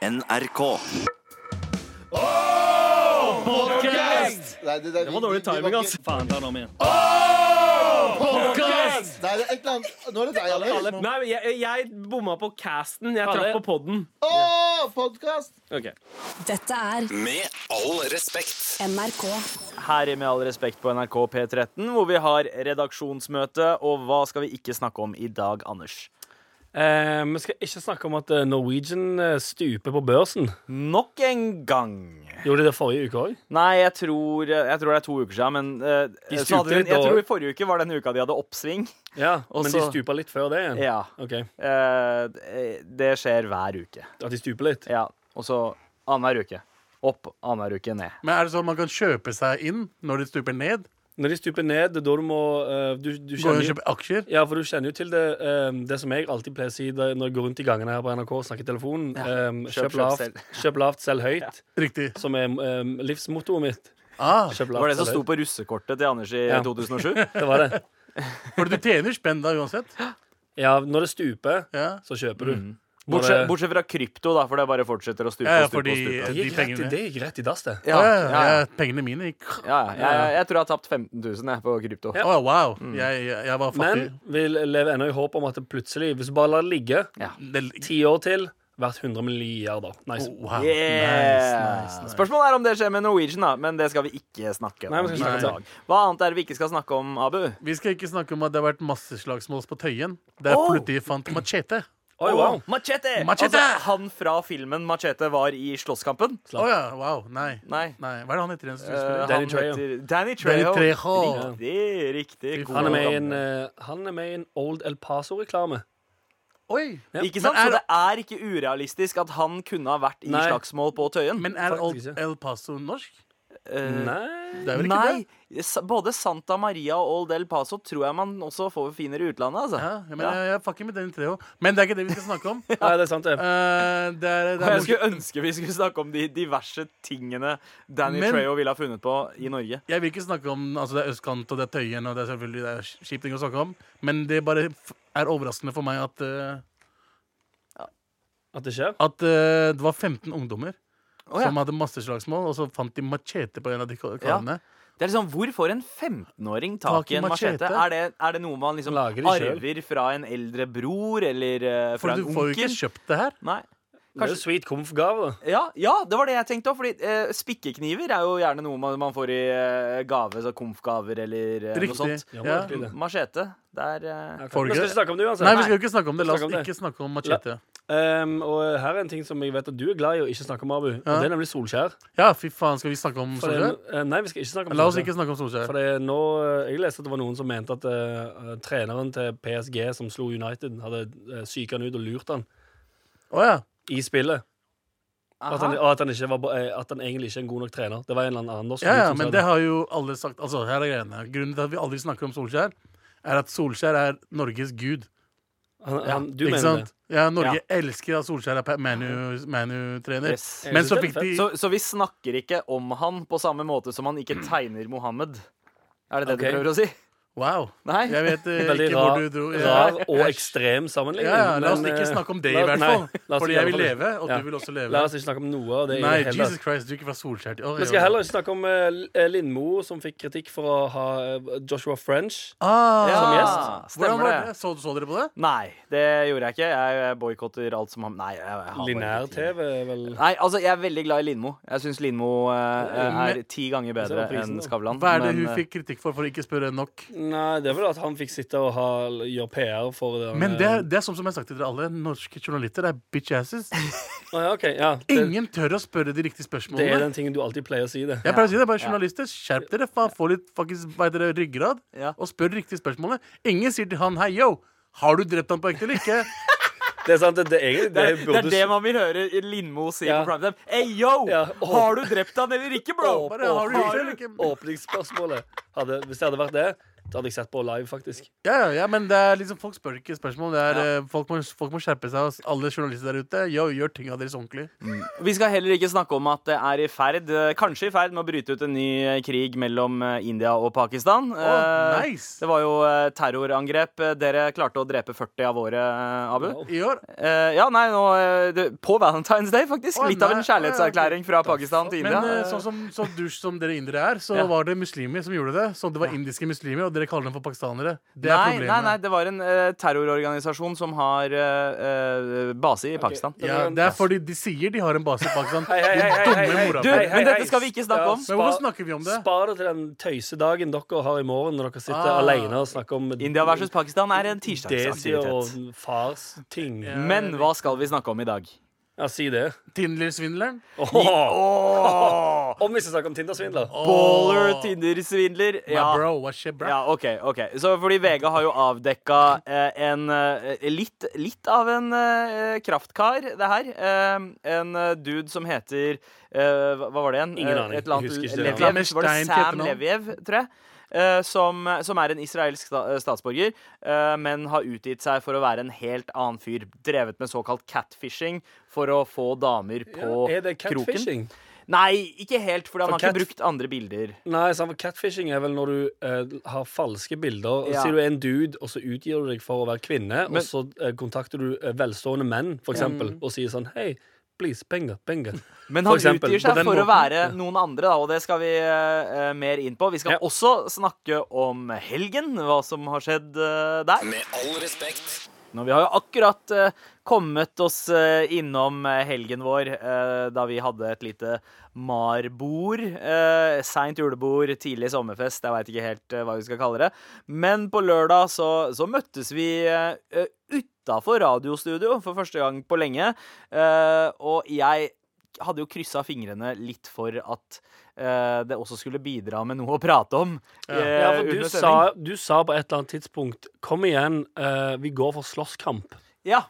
NRK. Nei, det, det, Det var dårlig timing, ass. Faen, ta den om igjen. Podcast! Nei, det er et eller annet Nå er det deg, Alex. Nei, jeg, jeg bomma på casten. Jeg traff på podden. Åh, podcast! Ok. Dette er Med all respekt. NRK. Her i Med all respekt på NRK P13, hvor vi har redaksjonsmøte. Og hva skal vi ikke snakke om i dag, Anders? Eh, vi skal ikke snakke om at eh, Norwegian eh, stuper på børsen. Nok en gang. Gjorde de det forrige uke òg? Nei, jeg tror, jeg tror det er to uker siden, men eh, De stuper litt jeg tror i forrige uke var den uka de hadde oppsving. Ja, Også, men de så- stupa litt før det igjen? Ja. Okay. Eh, det skjer hver uke. At de stuper litt? Ja. Og så annenhver uke. Opp, annenhver uke ned. Men er det sånn at man kan kjøpe seg inn når de stuper ned? Når de stuper ned, det er da du må uh, du, du Gå og kjøpe aksjer? ja, for du kjenner jo til det um, Det som jeg alltid pleier å si da, når jeg går rundt i gangene her på NRK og snakker i telefonen. eh, Kjøp, kjøp, kjøp, lavt, selv. kjøp lavt, selv høyt. Riktig. Som er um, livsmottoet mitt. Ah, Kjøp Det var det lavt, som sto på russekortet til Anders i Ja. 2007. Det var det. for du tjener spenn da uansett? Ja, når det stuper, Ja, så kjøper du. Mm. Bortsett, bortsett fra krypto, da, for det bare fortsetter å stupe Ja, ja, og stupe. fordi- og stupe. Det de pengene. i- det gikk rett i dass, det. Ja, ja, ja, Pengene mine gikk Ja, jeg, jeg, tror jeg har tapt 15 000 jeg, på krypto. Ja. wow. mm. jeg, jeg var fattig. Men vi lever ennå i håp om at det plutselig, hvis du bare lar det ligge ti år til, Hvert 100 milliarder. Nice. oh, wow. Yeah. Nice, nice, nice. Spørsmålet er om det skjer med Norwegian, da, men det skal vi ikke snakke om. Nei, vi skal snakke om. Hva annet er det vi ikke skal snakke om, Abu? Vi skal ikke snakke om at det har vært masseslagsmål på Tøyen. Der Oh. politiet fant machete. Oi, wow. Machete! Machete! Altså, han fra filmen Machete var i slåsskampen? Å ja, wow. Nei. Nei. Nei. Hva er det han heter igjen? Eh, skuespiller? Danny Trejo. Danny Danny Trejo. Trejo. Riktig, riktig. God Han er med i en, eh, han er med i en Old El Paso-reklame. Oi! Ja. Ikke sant? Er- Så det er ikke urealistisk at han kunne ha vært i Nei. slagsmål på Tøyen. Men er Faktisk Old. El Paso norsk? Uh, Nei Det er vel ikke Nei. S- Både Santa Maria og Old El Paso tror jeg man også får finere i utlandet. Altså. Ja, men Ja. jeg, jeg fucker med Danny òg. Men det er ikke det vi skal snakke om. Nei, det er sant, det. Uh, det er, det er jeg skulle ønske vi skulle snakke om de diverse tingene Danny Men- Trejo ville ha funnet på i Norge. Jeg vil ikke snakke om altså Det er østkant og det er Tøyen og det er selvfølgelig det er kjipe ting å snakke om. Men det bare er overraskende for meg at, eh, At det skjer. at uh, det var 15 ungdommer Oh, ja. som hadde masseslagsmål, og så fant de machete på en av de ka- karene. Det er liksom, Hvor får en 15-åring tak i en machete? Er det, er det noe man liksom Lager de selv? arver fra en eldre bror eller uh, fra en onkel? For du får jo ikke kjøpt det her. Nei. Det er jo sweet komf-gave, da. Ja, ja, det var det jeg tenkte òg. Fordi eh, spikkekniver er jo gjerne noe man, man får i eh, gave, så komfgaver eller eh, noe sånt. Ja, Ja. virkelig. Machete, der eh, Vi skal ikke ikke snakke om det uansett. Nei, vi skal jo ikke snakke om det. La oss Snakke om det. ikke snakke om machete. Um, og her er en ting som jeg vet at du er glad i å ikke snakke om, Abu. Og det er nemlig Solskjær. Ja, fy faen, skal vi snakke om Solskjær? det, eh, nei, vi skal ikke snakke om La oss ikke snakke om Solskjær. For det nå, eh, Jeg leste at det var noen som mente at uh, treneren til PSG, som slo United, hadde uh, psyka han ut og lurt han oh, ja. i spillet. At han, og at, han ikke var, at han egentlig ikke er en god nok trener. Det var en eller annen annen Ja, ja, men det har jo alle sagt. Altså, her er greiene. Grunnen til at vi aldri snakker om Solskjær, er at Solskjær er Norges gud. Han, han, du Ikke mener sant? det? Ja, Norge elsker at Solskjær er Manu- Manu-trener. Yes. Men så fikk de Så, så vi snakker ikke om han på samme måte som han ikke tegner Mohammed? Er det det okay. du prøver å si? Wow. Nei? Jeg vet uh, Veldig ikke rar, hvor du dro. rar og ekstrem sammenligning. Ja, ja, la oss men, ikke eh, snakke om det, la- i hvert nei, fall. Fordi jeg vil leve, og Ja. du vil også leve. La oss ikke snakke om noe av det. Nei. Jesus Christ, du er ikke fra Solskjær til Vi skal ja. heller ikke snakke om uh, Lindmo, som fikk kritikk for å ha Joshua French. ah, Som gjest. Stemmer det. det? Så, så dere på det? Nei, det gjorde jeg ikke. Jeg boikotter alt som han Nei. Linær-TV, vel Nei, altså, jeg er veldig glad i Lindmo. Jeg syns Lindmo uh, er ti ganger bedre enn. Skavlan. Hva er det hun fikk kritikk for, for å ikke spørre nok? Nei, det er vel at han fikk sitte og ha, gjøre PR for det. Men det er, det er som, som jeg har sagt til dere alle, norske journalister er bitch asses. Å, ja, okay, ja. det, Ingen tør å spørre de riktige spørsmålene. det er den tingen du alltid pleier å si, det. Jeg pleier å si det, bare journalister, skjerp dere, faen, få litt faktisk, heter ryggrad, Ja. og spør de riktige spørsmålene. Ingen sier til han, hei, yo, har du drept han på ekte eller ikke? Det er sant, det, det, egentlig- det, det er, det er det man vil høre Lindmo si Ja. på primetime. Hey, yo! Ja. Har du drept han eller ikke, bro? Bare, har du? Åpningsspørsmålet hadde, Hvis det hadde vært det Det hadde jeg sett på live, faktisk. Ja, ja, ja, men det er liksom, folk spør ikke spørsmål. Det er, ja. folk, må, folk må skjerpe seg. Alle journalister der ute, gjør, gjør tinga deres ordentlig. Vi skal heller ikke snakke om at det er i ferd, eh, kanskje i ferd med å bryte ut en ny eh, krig mellom eh, India og Pakistan. Å, Eh, nice! Det var jo eh, terrorangrep. Eh, Dere klarte å drepe 40 av våre, eh, Abu. Wow. I år? Eh, ja, nei, nå, eh, det, På Valentine's Day, faktisk. Oh, Litt av en kjærlighetserklæring fra. Pakistan til Men India. eh, sånn som, så dusj som dere indere er, så Ja. var det muslimer som gjorde det. Så det var indiske muslimer, og dere kaller dem for pakistanere. Det er Nei, problemet. nei, nei, det var en eh, terrororganisasjon som har eh, eh, base i Pakistan. Ja, det er fordi de sier de har en base i Pakistan. Hei, hei, hei, hei, hei, hei. Du, Hei, hei, men dette skal vi ikke snakke Ja, om. Men hvorfor snakker vi om det? Spar det til den tøysedagen dere har i morgen, når dere sitter Ah. alene og snakker om India versus Pakistan er en Desi tirsdagsaktivitet. og fars ting. Ja. Men hva skal vi snakke om i dag? Ja, si det. Tinder-svindleren? Åh. Om vi skal snakke om Tinder-svindler. Baller, Tinder-svindler. My bro, what's your bro? Ja, OK. ok Så fordi VG har jo avdekka eh, en eh, litt, litt av en eh, kraftkar, det her. Eh, en eh, dude som heter eh, Hva hva var det igjen? Ingen Eh, aning. Et eller Jeg husker ikke det. Leviev. Var det stein Sam. Leviev, tror jeg? Eh, som, som er en israelsk statsborger, eh, men har utgitt seg for å være en helt annen fyr. Drevet med såkalt catfishing for å få damer på Ja, er det kroken. catfishing? Nei, ikke helt, for han For har ikke brukt andre bilder. Nei, for catfishing er vel når du eh, har falske bilder. Ja. Sier du er en dude, og så utgir du deg for å være kvinne, Men- og så eh, kontakter du eh, velstående menn, for eksempel, og sier sånn Hei, please, penger, penger. Men han eksempel, utgir seg for for å være noen andre, da, og det skal vi uh, mer inn på. Vi skal Ja. også snakke om helgen, hva som har skjedd uh, der. Med all respekt. Nå, vi har jo akkurat uh, kommet oss eh, innom eh, helgen vår eh, da vi hadde et lite marbord. Uh, Seint julebord, tidlig sommerfest, jeg veit ikke helt eh, hva vi skal kalle det. Men på lørdag så, så møttes vi uh, utafor radiostudio for første gang på lenge. Eh, og jeg hadde jo kryssa fingrene litt for at uh, det også skulle bidra med noe å prate om. Ja. eh, Ja, for du sa, du sa på et eller annet tidspunkt Kom igjen, uh, vi går for slåsskamp. Ja,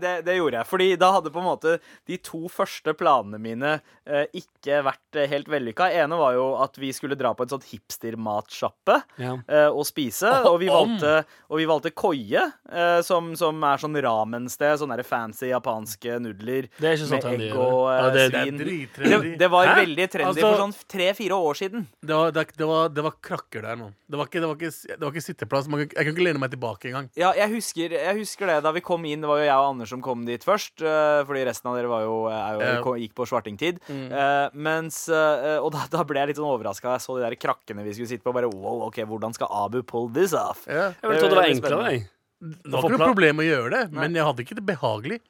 det, det gjorde jeg. Fordi da hadde på en måte de to første planene mine eh, ikke vært eh, helt vellykka. ene var jo at vi skulle dra på en sånn hipster-matsjappe Ja. eh, og spise. Og, vi valgte, og vi valgte Koie, eh, som, som er sånn ramen-sted. Sånne der fancy japanske nudler Det er ikke så med egg og eh, Ja, det- Det svin. Det, det var Hæ? veldig trendy Altså- for sånn tre-fire år siden. Det var, det, det, var, det var krakker der, mann. Det var ikke, det var ikke, det var ikke sitteplass. Jeg kan ikke lene meg tilbake engang. Ja, jeg husker, jeg husker det da vi kom inn. Det var jo jeg og Anders som kom dit først. eh, fordi resten av dere var jo, er jo, Ja. gikk på svartingtid. Mm. mens, eh, og da, da ble jeg litt sånn overraska da jeg så de der krakkene vi skulle sitte på. Bare, wow, ok, Hvordan skal Abu pull this off? Ja. Jeg ville trodd det var er enklere. jeg. Det var ikke noe problem å gjøre det, men jeg hadde ikke det behagelig.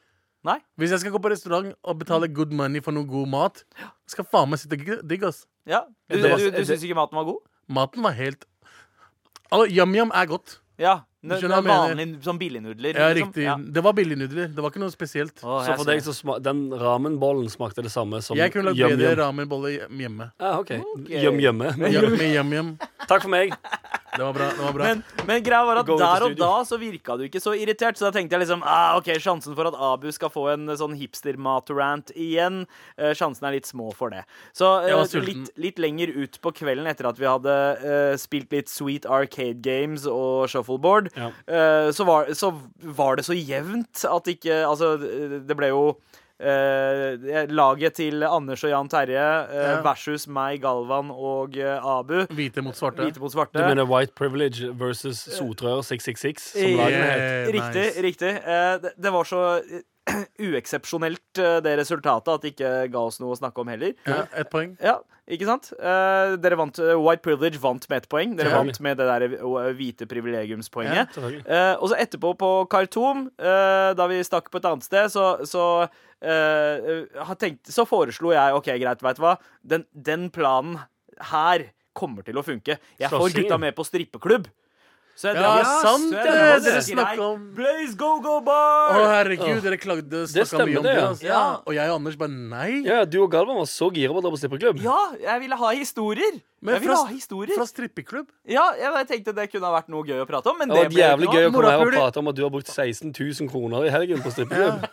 Nei? Hvis jeg skal gå på restaurant og betale good money for noe god mat, skal faen meg sitte digg, ass. Ja. Du, du, du, du syns ikke maten var god? Maten var helt Altså, Yam-yam er godt. Ja. N skjønner hva jeg vanlig sånn billignudler. Ja, liksom. riktig. Ja. Det var billignudler. Det var ikke noe spesielt. Å, Så jeg for deg så sma den ramenbollen smakte det samme som Jeg kunne lagd bedre ramenbolle hjemme. Ah, OK. Yum, yumme. Med yum- med yam-yam. Takk for meg. Det var bra. Det var bra. Men, men greia var at Gå ut i der og studio. da så virka du ikke så irritert, så da tenkte jeg liksom ah, OK, sjansen for at Abu skal få en sånn hipster-mat-rant igjen, eh, sjansen er litt små for det. Så eh, Jeg var sulten. litt, litt lenger ut på kvelden etter at vi hadde eh, spilt litt Sweet Arcade Games og Shuffleboard, Ja. eh, så, var, så var det så jevnt at ikke Altså, det ble jo eh, laget til Anders og Jan Terje eh, Ja. versus meg, Galvan og eh, Abu. Hvite mot svarte. Hvite mot svarte. Du mener White Privilege versus Sotrør 666, som Yeah. lagene het? Riktig. nice. riktig Eh, det, det var så eh, ueksepsjonelt, eh, det resultatet, at det ikke ga oss noe å snakke om heller. Ja, ett poeng. Ja, ikke sant? Uh, dere vant, uh, White Privilege vant med ett poeng. Dere vant med det der hvite privilegiumspoenget. Ja, uh, og så etterpå på Khartoum, da vi stakk på et annet sted, så, så, tenkt, så foreslo jeg OK, greit, veit du hva. Den, den planen her kommer til å funke. Jeg får gutta med på strippeklubb. Så det Ja, sant det! Dere snakka om Blaze Go Go Å, herregud, dere klagde snakka mye om det, det. ja. Altså. Ja. Og jeg og Anders bare nei. Ja, du og Galvan var så gira på å dra på strippeklubb. Ja, jeg ville ha historier. Men jeg ville fra- ha historier. Fra strippeklubb? Ja, jeg tenkte det kunne ha vært noe gøy å prate om, men Det det, var ble jævlig gøy å komme her og prate om at du har brukt 16 000 kroner i helgen på strippeklubb.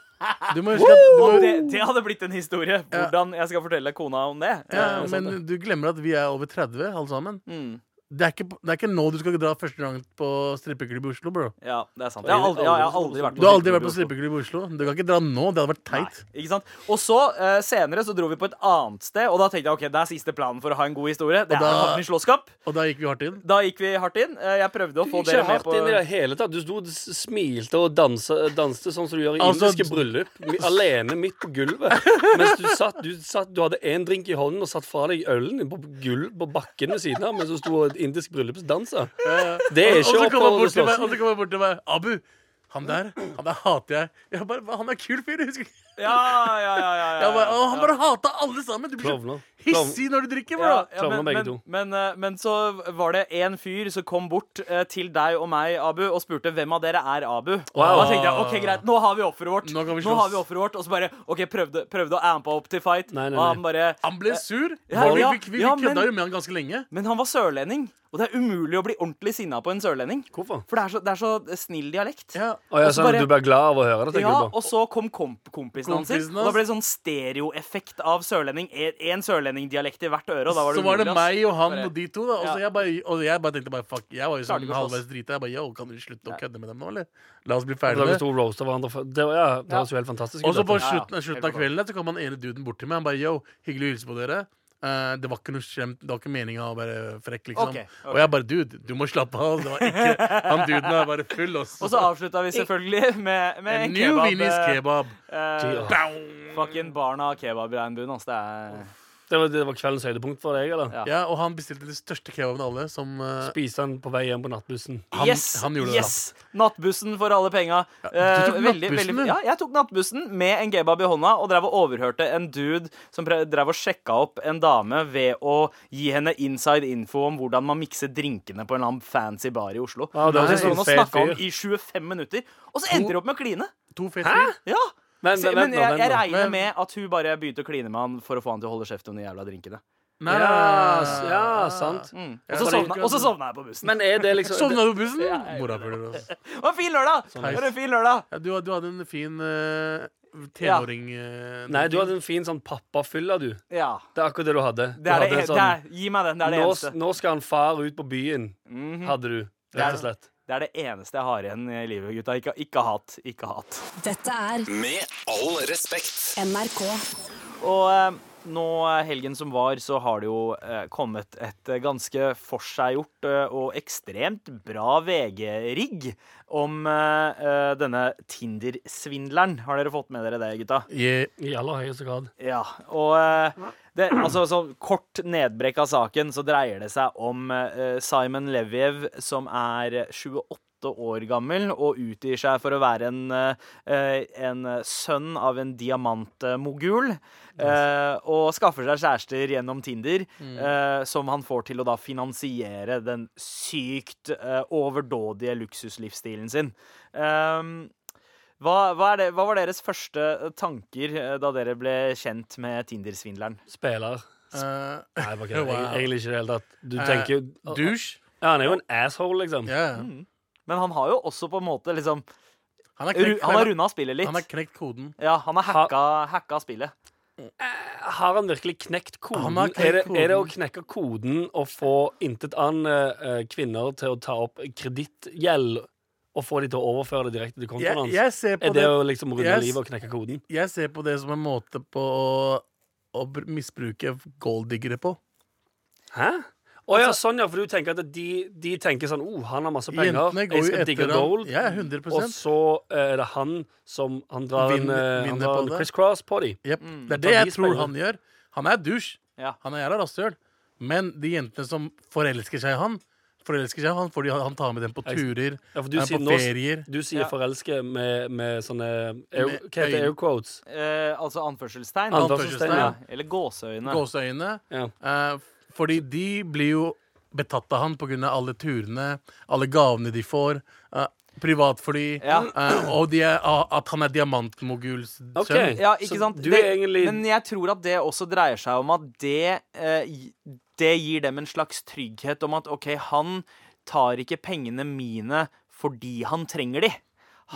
Du må huske at du må, Det, det hadde blitt en historie. Hvordan jeg skal fortelle kona om det. ja, Eh, Men du glemmer at vi er over 30, alle sammen. mm. Det er, ikke, det er ikke nå du skal dra første gang på strippeklubb i Oslo, bro. Ja, det er sant. Jeg har aldri, jeg har aldri vært Du har aldri vært på strippeklubb i Oslo. Du kan ikke dra nå. Det hadde vært Nei, teit. ikke sant? Og så eh, senere så dro vi på et annet sted, og da tenkte jeg ok, det er siste planen for å ha en god historie. Det Og er da- i slåsskamp. Og da gikk vi hardt inn. Da gikk vi hardt inn. Eh, Jeg prøvde å få dere med hardt inn i det hele tatt. Du sto og smilte og dansa, danste sånn som du gjør i Altså, indiske bryllup. Alene midt på gulvet. Mens du satt, du, satt, du hadde én drink i hånden og satt fra deg ølen på, gulv, på bakken ved siden av mens du sto og indisk bryllupsdanser. Det er ikke til meg, og så kommer han bort til meg. Abu, han der, han der hater jeg. jeg bare, han er kul fyr. husker ikke. Ja, ja, ja, ja, ja, Jeg bare, ja. å, han bare hata alle sammen. Du blir så Klovner. Hissig når du drikker, bro. Ja, ja, men, men, men, eh, men så var det en fyr som kom bort eh, til deg og meg, Abu, og spurte hvem av dere er Abu. Wow. Da tenkte jeg ok, greit, nå har vi offeret vårt. Nå kan vi Nå har vi offeret vårt Og så bare OK, prøvde, prøvde å ampe opp til fight, Nei, nei, og nei. han bare Han ble sur. Ja, vi ja, vi, vi, ja, kødda jo med han ganske lenge. Men han var sørlending, og det er umulig å bli ordentlig sinna på en sørlending. Hvorfor? For det er så, det er så snill dialekt. Ja. Og jeg, sånn, bare- Du ble glad av å høre det, tenker Ja, du på? og så kom komp kompisen hans Og da ble det sånn stereoeffekt av sørlending. Én sørlendingdialekt i hvert øre. Og da var det Så var det meg og han Bare- og de to, da. Og, så Ja. jeg, bare, og jeg bare tenkte bare fuck. Jeg var jo sånn slåss. halvveis drita. Jeg bare yo, kan du slutte å kødde med dem nå, eller? La oss bli ferdig vi med det. Det, var- ja, det Ja. så helt fantastisk Og så på dette. Ja, ja. slutten, slutten av kvelden så kom han ene duden bort til meg. Han bare yo, hyggelig å hilse på dere. Uh, det var ikke noe skjemt, det var ikke meninga å være frekk, liksom. Okay, okay. Og jeg bare dude, du må slappe av. Det var ikke, han duden er bare full, ass. Og så avslutta vi selvfølgelig med, med En kebab. new. Vinnies eh, kebab. Uh, fucking barna kebab-regnbuen, altså. Det er Det var, det var kveldens høydepunkt for deg, eller? Ja. Ja, og han bestilte den største kebaben av alle, som uh, Spiste han på vei hjem på nattbussen. Han- yes! han gjorde det, yes! Nattbussen for alle penga. du tok Eh, veldig, nattbussen, veldig- Ja, jeg tok nattbussen med en kebab i hånda og drev og overhørte en dude som drev og sjekka opp en dame ved å gi henne inside info om hvordan man mikser drinkene på en eller annen fancy bar i Oslo. Ja, det var sånn å og om i 25 minutter, og så endte de opp med å kline. To Hæ? Ja, Men, Så, men, men jeg, jeg regner med at hun bare begynte å kline med han for å få han til å holde kjeft om de jævla drinkene. Men, Ja, ja, sant. Mm. Og så sovna, sovna jeg på bussen. Men er det liksom Sovna du på bussen? Ja, Morapuler, altså. Det var en fin lørdag! Det var en fin lørdag. Ja, du, du hadde en fin uh, tenåring... uh, Nei, du hadde en fin sånn pappafylla, du. Ja. Det er akkurat det du hadde. Du Det er det, hadde en- sånn, det er, gi meg den. Det er det nå, eneste. nå skal han far ut på byen, Mhm. hadde du. Rett og slett. Det er det eneste jeg har igjen i livet, gutta. Ikke, ikke hat. Ikke hat. Dette er Med all respekt. NRK. Og eh, nå helgen som var, så har det jo eh, kommet et eh, ganske forseggjort eh, og ekstremt bra VG-rigg om eh, eh, denne Tinder-svindleren. Har dere fått med dere det, gutta? I, I aller høyeste grad. Ja, og eh, det, altså, så kort nedbrekk av saken, så dreier det seg om uh, Simon Leviev, som er 28 år gammel og utgir seg for å være en, eh, en sønn av en diamantmogul. eh, og skaffer seg kjærester gjennom Tinder, eh, som han får til å da finansiere den sykt overdådige luksuslivsstilen sin. Hva, hva, er det, hva var deres første tanker eh, da dere ble kjent med Tinder-svindleren? Spiller. Uh, Nei, bare kødder. Wow. Egentlig ikke i det hele tatt. Du uh, tenker jo douche. Ja, han er jo en asshole, liksom. Ja. Men han har jo også på en måte liksom Han har knekt, Han har runda spillet litt. han har knekt koden. Ja, han har hacka, hacka spillet. Har han virkelig knekt koden? Knekt er, det, er det å knekke koden og få intetanende uh, kvinner til å ta opp kredittgjeld og få de til å overføre det direkte til kontoen hans? jeg, ser på er det det, å liksom runde Jeg livet og knekke koden? jeg ser på det som en måte på å, å misbruke golddiggere på. Hæ? Å ja, sånn ja, for du tenker at de, de tenker sånn oh, han har masse penger, jeg skal digge gold. Ja, 100 Og så eh, er det han som Han drar Vin- en, eh, han drar en det. Chris Cross på dem. Yep. Mm. Det er det jeg tror penger. han gjør. Han er dusj. Ja. Han er jævla rasshøl. Men de jentene som forelsker seg i han, forelsker seg i han fordi han tar med dem på turer, Ja, for du er sier, på ferier. du sier Ja. forelske med, med sånne air, Med Hva heter. Air quotes? Eh, altså anførselstegn. Anførselstegn, ja. ja. Eller gåseøyne. Gåseøyne. Ja. Eh, fordi de blir jo betatt av han pga. alle turene, alle gavene de får. eh, privatfly. Ja. Uh, og de er, at han er diamantmoguls Ok. Okay. Ja, ikke sant? du det, er egentlig- Men jeg tror at det også dreier seg om at det gi- Det gir dem en slags trygghet om at OK, han tar ikke pengene mine fordi han trenger de.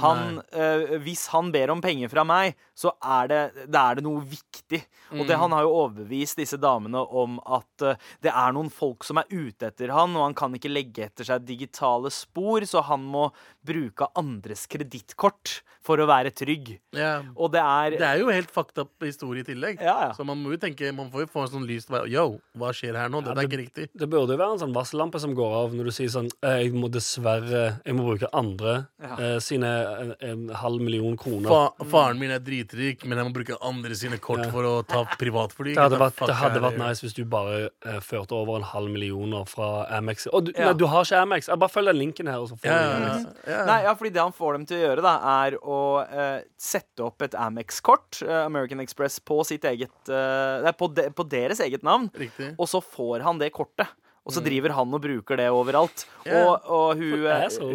Han, eh, hvis han ber om penger fra meg, så er det, det er det noe viktig Mm. Og det, han har jo overbevist disse damene om at eh, det er noen folk som er ute etter han, og han kan ikke legge etter seg digitale spor, så han må bruke andres kredittkort for å være trygg. Ja. Og det er, Det er jo helt fucked up historie i tillegg. Ja, ja. Så man må jo tenke Man får jo få en sånn lyst Yo, hva skjer her nå? Dette er ikke riktig. Det burde jo være en sånn varsellampe som går av når du sier sånn eh, Jeg må dessverre Jeg må bruke andre eh, sine en, en halv million kroner. Fa faren min er dritrik, men jeg må bruke andre sine kort Ja. for å ta privatfly. Det hadde, vært, det hadde vært nice hvis du bare uh, førte over en halv millioner fra Amex. Og du, Ja. nei, du har ikke Amex. Jeg bare følg den linken her. Og så får Ja, du Amex. ja, ja. Nei, ja, fordi det han får dem til å gjøre, da, er å uh, sette opp et Amex-kort, uh, American Express, på sitt eget eh, på, de, på deres eget navn. Riktig. Og så får han det kortet. Og så driver han og bruker det overalt. Yeah. Og, og hun,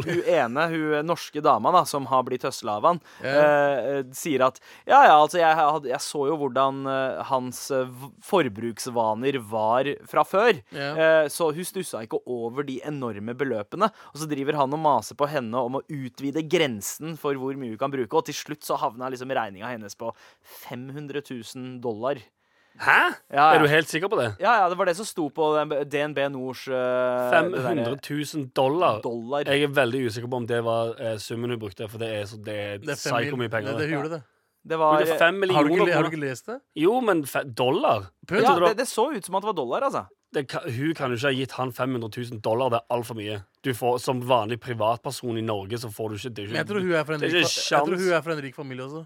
hun ene, hun norske dama da, som har blitt høsla av han, yeah. eh, sier at ja, ja, altså, jeg, jeg så jo hvordan eh, hans eh, forbruksvaner var fra før. Yeah. Eh, så hun stussa ikke over de enorme beløpene. Og så driver han og maser på henne om å utvide grensen for hvor mye hun kan bruke. Og til slutt så havna liksom regninga hennes på 500 000 dollar. Hæ? Ja, ja. Er du helt sikker på det? Ja, ja, det var det som sto på DNB Nords uh, 500 000 dollar. dollar. Jeg er veldig usikker på om det var uh, summen hun brukte, for det er, så, det er, Det er psyko mil. mye penger. Det, det gjorde det. Det var Har du, ikke, har du ikke lest det? Jo, men fe dollar? Pund? ja, det, det- så ut som at det var dollar, altså. Det kan, hun kan jo ikke ha gitt han 500 000 dollar. Det er altfor mye. Du får, som vanlig privatperson i Norge så får du ikke det. er ikke- jeg tror hun er fra en rik, jeg tror hun er fra en rik familie også.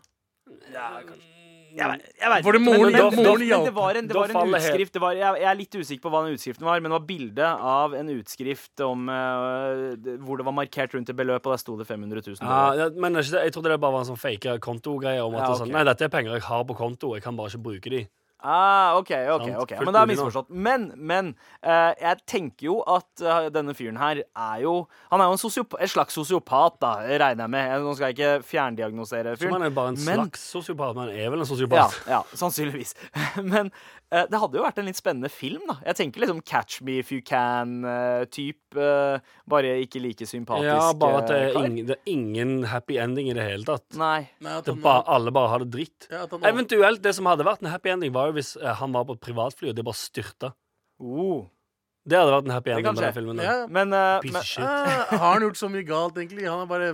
Ja, vet- jeg vet Fordi ikke, moren- men, men, moren men, hjalp. det var en, det var en utskrift det var, jeg, jeg er litt usikker på hva den utskriften var, men det var bilde av en utskrift om uh, hvor det var markert rundt et beløp, og der sto det 500 000. Ja, dollar. ja, men jeg trodde det bare var en sånn fake kontogreie. Om at Ja, det er sånn. Nei, dette er penger jeg har på konto, jeg kan bare ikke bruke de. Ah, OK, OK. Ok Men det er jeg misforstått. Men, men eh, jeg tenker jo at eh, denne fyren her er jo Han er jo en, sosiop en slags sosiopat, da, regner jeg med. Nå skal jeg ikke fjerndiagnosere Så fyren. man er bare en Men- slags sosiopat. han er vel en Ja, sosiopat. ja, sannsynligvis. Men det hadde jo vært en litt spennende film, da. Jeg tenker liksom Catch Me If You Can-type. bare ikke like sympatisk. Ja, bare at det eh, er, ingen, det er ingen happy ending i det hele tatt. Nei. Nei, at han- bare, alle bare har det dritt. ja, at han- Eventuelt, det som hadde vært en happy ending, var jo hvis eh, han var på et privatfly, og det bare styrta. Oh. Det hadde vært en happy ending med den filmen. ja. Men, uh, Piece men of shit. Ah, har han gjort så mye galt, egentlig? Han er bare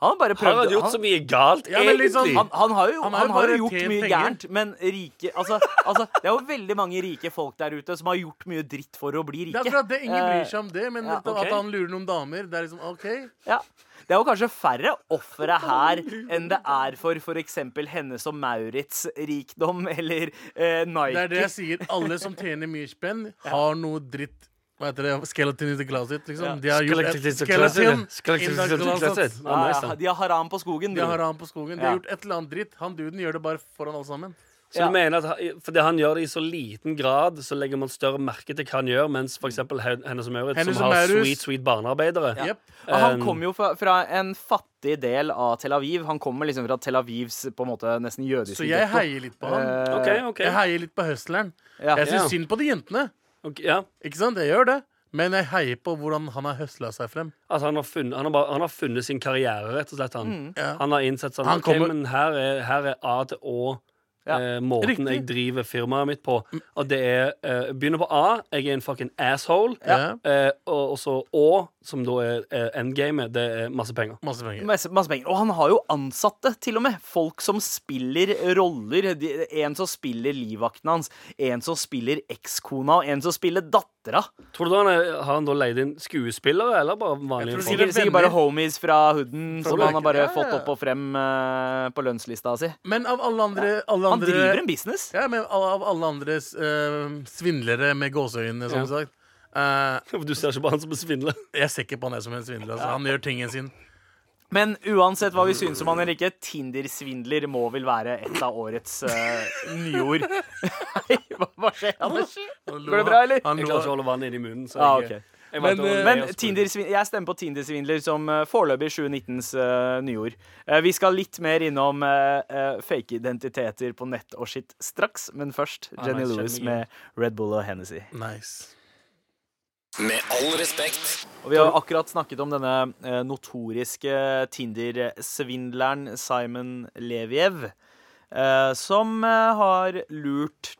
han har bare prøvd han gjort så mye galt, Ja, egentlig. liksom, egentlig? han, han har jo, Han han har har jo gjort mye penger. gærent, men rike altså, altså, det er jo veldig mange rike folk der ute som har gjort mye dritt for å bli Det rike. er akkurat det. Ingen Eh, bryr seg om det, men ja, at, at han lurer noen damer, det er liksom OK. Ja. Det er jo kanskje færre ofre her enn det er for f.eks. Hennes og Maurits rikdom eller eh, Nike. Det er det jeg sier. Alle som tjener mye spenn, har noe dritt Hva heter det? Skeleton in the closet, liksom. Ja. De har gjort et Skeleton- in the closet. Skeleton- ja, Ja, ja, de har haram på skogen. De har haram på skogen. De Ja. har gjort et eller annet dritt. Han duden gjør det bare foran alle sammen. Så Ja. du mener at Fordi han gjør det i så liten grad, så legger man større merke til hva han gjør, mens f.eks. Hennes og Maurits, som har Maurits- sweet, sweet barnearbeidere Ja. yep. um, han kommer jo fra, fra en fattig del av Tel Aviv. Han kommer liksom fra Tel Avivs på en måte nesten jødiske Så jeg getto. heier litt på han. Uh, okay, okay. Jeg heier litt på hustleren. ja. Jeg syns Ja. synd på de jentene. Ok, ja. Ikke sant? Jeg gjør det. Men jeg heier på hvordan han har høsla seg frem. Altså, han har, funnet, han, har bare, han har funnet sin karriere, rett og slett. Han, Ja. han har innsett sånn Han OK, kommer- men her er, her er A til Å. Ja. Eh, måten Riktig. jeg driver firmaet mitt på. Og det er eh, Begynner på A. Jeg er en fucking asshole. Ja. Eh, og og så Å, som da er eh, endgamet, det er masse penger. Masse penger. Masse, masse penger. Og han har jo ansatte, til og med. Folk som spiller roller. De, en som spiller livvakten hans, en som spiller ekskona, og en som spiller dattera. Tror du han er, Har han da leid inn skuespillere, eller bare vanlige folk? Sikkert, sikkert bare homies fra hooden som han har bare. Ja, fått opp og frem eh, på lønnslista si. Men av alle andre, alle Han driver en business. Ja, men av, av alle andres uh, svindlere med gåseøyne, som Ja. sagt Uh, Du ser ikke på han som en svindler. Jeg ser ikke på han som en svindler. Altså. Han gjør tingen sin. Men uansett hva vi syns om han eller ikke, Tinder-svindler må vel være et av årets uh, nyord. Hva, hva skjer, Anders? Han Går det bra, eller? Han Jeg lo, klarer ikke å holde vannet inni i munnen. Så Ah, jeg, ok. jeg Men, eh, Men. Jeg stemmer på Tinder-svindler som uh, foreløpig 2019s uh, nyord. Uh, vi skal litt mer innom uh, fake identiteter på nett og shit straks, men først Ah, Jenny nice, Lewis med Red Bull og Hennessy. nice. Med all respekt. Og vi har akkurat snakket om denne eh, notoriske Tinder-svindleren Simon Leviev. eh, som eh, har lurt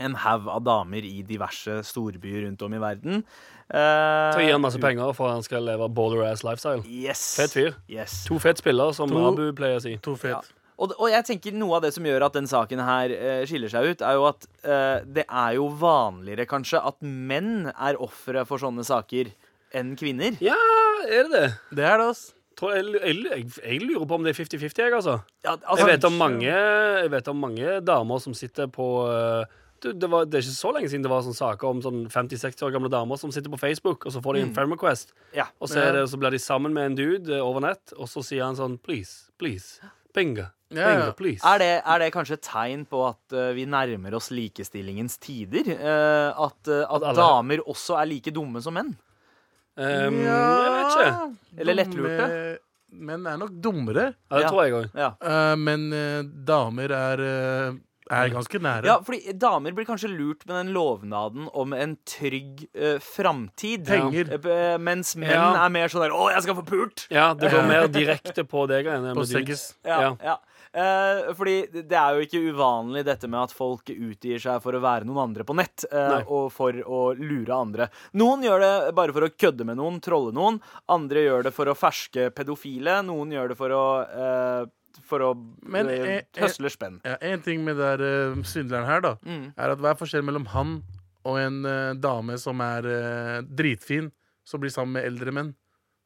en haug av damer i diverse storbyer rundt om i verden. Eh, Så gir han masse penger for at han skal leve baller ass lifestyle. Yes. Fet fyr. Yes. To fet spillere, som To- Abu pleier å si. To fet. Ja. Og, og jeg tenker noe av det som gjør at den saken her eh, skiller seg ut, er jo at eh, det er jo vanligere kanskje at menn er ofre for sånne saker enn kvinner. Ja, er det det? Det er det, altså. Jeg, jeg, jeg, jeg lurer på om det er 50-50, jeg, altså. Ja, Jeg vet, om mange, jeg vet om mange damer som sitter på eh, du, det, var, det er ikke så lenge siden det var sånne saker om sånn 50-60 år gamle damer som sitter på Facebook, og så får de en friend request. Ja. Og så, er det, så blir de sammen med en dude eh, over nett, og så sier han sånn Please, please. Binga. Ja, ja. please. Er det, er det kanskje et tegn på at uh, vi nærmer oss likestillingens tider? Uh, at, uh, at At damer også er like dumme som menn? Um, jeg vet ikke. Eller lettlurte. Menn er nok dummere. Ja, det tror jeg òg. Ja. eh, men damer er, er ganske nære. ja, fordi damer blir kanskje lurt med den lovnaden om en trygg uh, framtid. Penger. Eh, mens menn Ja. er mer sånn der 'Å, jeg skal få pult'! Ja, det går mer direkte på det greiene. På med seggis. Ja, Ja. ja. Eh, fordi det er jo ikke uvanlig dette med at folk utgir seg for å være noen andre på nett, Uh, og for å lure andre. Noen gjør det bare for å kødde med noen, trolle noen. Andre gjør det for å ferske pedofile. Noen gjør det for å eh, for å Men, eh, eh, eh, høsle spenn. Ja, en ting med der, uh, svindleren her, da, Mm. er at hva er forskjellen mellom han og en uh, dame som er uh, dritfin, som blir sammen med eldre menn,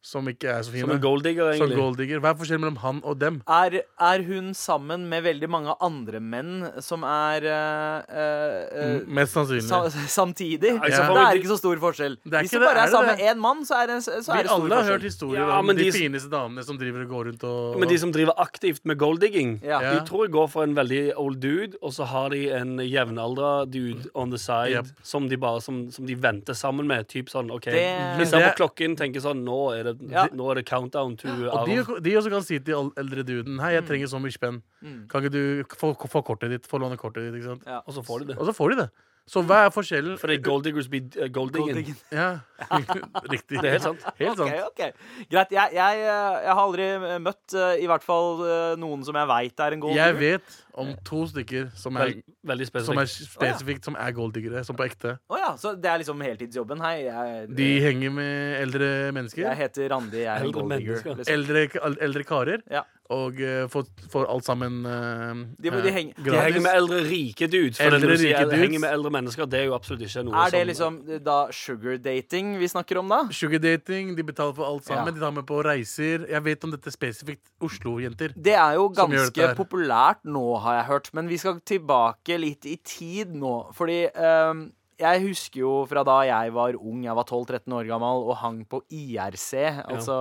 som ikke er så fine? Som en golddigger, Som Gold golddigger. Hva er forskjellen mellom han og dem? Er, er hun sammen med veldig mange andre menn som er uh, eh, eh, Mm, Mest sannsynlig. sa, samtidig? Ja, ja. Det er ikke så stor forskjell. Det er Hvis du bare er er sammen med én mann, så er det, så Vi er det stor alle har hørt historier Ja, om de, de- fineste damene som driver og går rundt og Men de som driver aktivt med golddigging, de tror jeg går for en veldig old dude, og så har de en jevnaldra dude on the side Yep. som, de bare, som, som de venter sammen med. Typ sånn, OK, Det- De ser på klokken tenker sånn Nå er det, Ja. nå er det countdown to Og de, de også kan si til eldre duden Hei, Mm. jeg trenger så mye spenn. Kan ikke du få, få kortet ditt? Få låne kortet ditt, ikke sant? Ja. Og så får de det. Og så får de det. Så hva er forskjellen? Fordi golddiggers blir uh, golddigging. Golddigging. Ja, riktig. Det er helt sant. Helt sant. Ok, ok. Greit. Jeg, jeg, eh, jeg har aldri møtt uh, i hvert fall uh, noen som jeg veit er en gold Jeg vet om to stykker som er, Veldig veldig som er spesifikt. spesifikt som er golddiggere, som på ekte. Å ja, så det er liksom heltidsjobben. Hei, jeg, De henger med eldre jeg mennesker. heter Randi, jeg er en Eldre gold mennesker. Liksom. Eldre, eldre karer. Ja. Og eh, får, får alt sammen uh, De- de henger- De henger med eldre, rike dudes. For Eldre, rike dudes. henger med eldre mennesker, det er jo absolutt ikke noe Er det som liksom da sugar dating vi snakker om, da? Sugardating, de betaler for alt sammen. Ja. De tar med på reiser. Jeg vet om dette spesifikt Oslo-jenter. Det er jo Som gjør ganske her. populært nå, har jeg hørt. Men vi skal tilbake litt i tid nå. Fordi um, jeg husker jo fra da jeg var ung, jeg var 12-13 år gammel, og hang på IRC, altså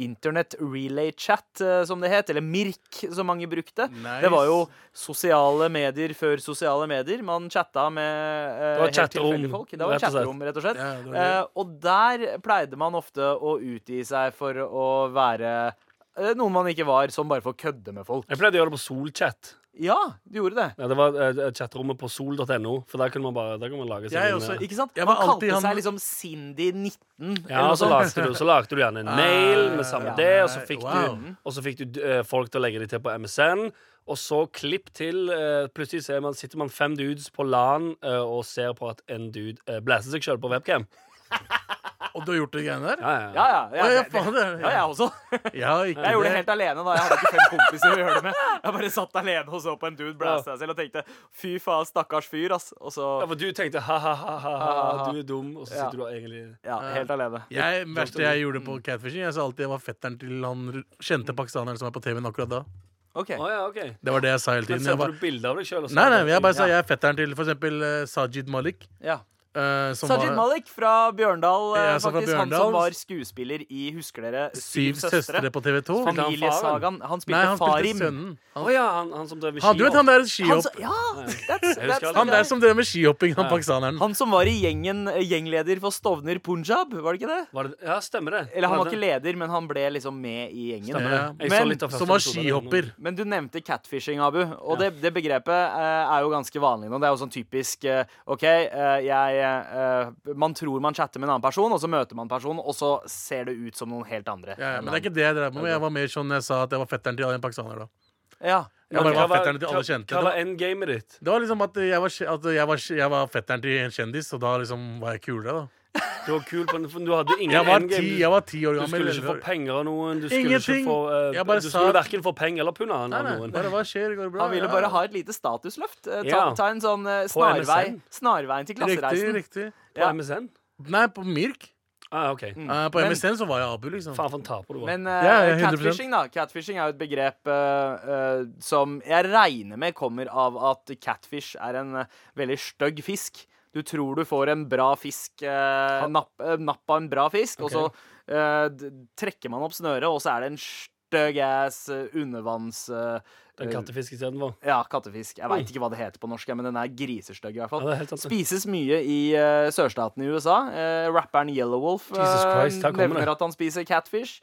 Internet Relay Chat, eh, som det het. Eller MIRK, som mange brukte. Nice. Det var jo sosiale medier før sosiale medier. Man chatta med eh, helt tilfeldige folk. Det var rett og chatterom, rett og slett. Ja, det det. Eh, og der pleide man ofte å utgi seg for å være eh, noen man ikke var, som bare for å kødde med folk. Jeg pleide å gjøre det på Solchat. Ja, du gjorde det. Ja, det var uh, chatrommet på sol.no, for der kunne man bare der kunne man lage Jeg også- eh, Ikke sant? Man kalte han- seg liksom Cindy19. Ja, og så lagde, du, så lagde du gjerne en mail med samme Ja. det, og så fikk Wow. du, og så fikk du uh, folk til å legge det til på MSN. Og så klipp til Uh, Plutselig ser man, sitter man fem dudes på LAN eh, og ser på at en dude uh, blæser seg sjøl på webcam. Og du har gjort de greiene der? Ja, ja. Ja, ja. ja, ja, det- ja, jeg også. Jeg ikke Jeg gjorde det det. helt alene. da Jeg hadde ikke fem kompiser å gjøre det med. Jeg bare satt alene og så på en dude blæste seg selv og tenkte fy faen, stakkars fyr, ass. Og så Ja, for du tenkte ha-ha-ha, du er dum, og så Ja. sitter du egentlig Ja, helt alene. Jeg, verste jeg gjorde på catfishing, jeg sa alltid jeg var fetteren til han kjente pakistaneren som er på TV-en akkurat da. OK. Oh, ja, okay. Det var det jeg sa hele tiden. Jeg Sendte du bilde av deg sjøl? nei, nei, jeg bare sa jeg er fetteren til for eksempel eh, Sajid Malik. Ja. Eh, som Sajid Malik fra Bjørndal, eh, Ja, faktisk. Han som var skuespiller i Husker dere Syv søstre på TV2. Spilte han Familiesagaen. Han Nei, spilte han spilte Farim. sønnen. Å Han, ja, han, han som drev med han, du vet han der Han skihopp... som, ja, that's, that's han. Han der som drev med skihopping, han Ja. pakistaneren. Han som var i gjengen, gjengleder for Stovner Punjab, var det ikke det? Var det, ja, stemmer det. Eller han var det. ikke leder, men han ble liksom med i gjengen. Stemmer det. Men- Som var skihopper. Men du nevnte catfishing, Abu. Og det, det begrepet uh, er jo ganske vanlig nå. Det er jo sånn typisk uh, OK, eh, jeg eh, Man tror man chatter med en annen person, og så møter man personen, og så ser det ut som noen helt andre. Ja, ja, men det er ikke det jeg drev med. Jeg var mer sånn jeg sa at jeg var fetteren til en pakistaner da. Ja. Jeg bare var fetteren til alle kjente. Hva var endgamet ditt? Det var liksom at jeg var, at jeg var, jeg var fetteren til en kjendis, og da liksom var jeg kulere, da. Du var kul på den, for du hadde ingen Jeg var endgame. ti, jeg var ti år Du skulle ikke få penger av noen. Du skulle Ingenting. ikke få uh, Du skulle verken få penger eller punna av noen. bare hva skjer? Går det bra? Han ville bare ha et lite statusløft. Eh, Ta, Ja. ta en sånn eh, snarvei, snarveien til klassereisen. riktig. riktig. På Ja. MSN? Nei, på Mirk. Ah, okay. mm. uh, på. Men- MSN så var jeg Abu, liksom. Faen, for en taper du var. Men Ja, ja, 100%. catfishing, da. Catfishing er jo et begrep som jeg regner med kommer av at catfish er en veldig stygg fisk. Du tror du får en bra fisk, eh, napp, eh, napp av en bra fisk, og så eh, trekker man opp snøret, og så er det en stygg ass eh, undervanns... Den En kattefisk istedenfor. ja, kattefisk. Jeg veit ikke hva det heter på norsk, men den er grisestygg i hvert fall. det. Spises mye i uh, sørstaten i USA. Uh, rapperen Yellowwolf uh, Jesus Christ, nevner det. at han spiser catfish.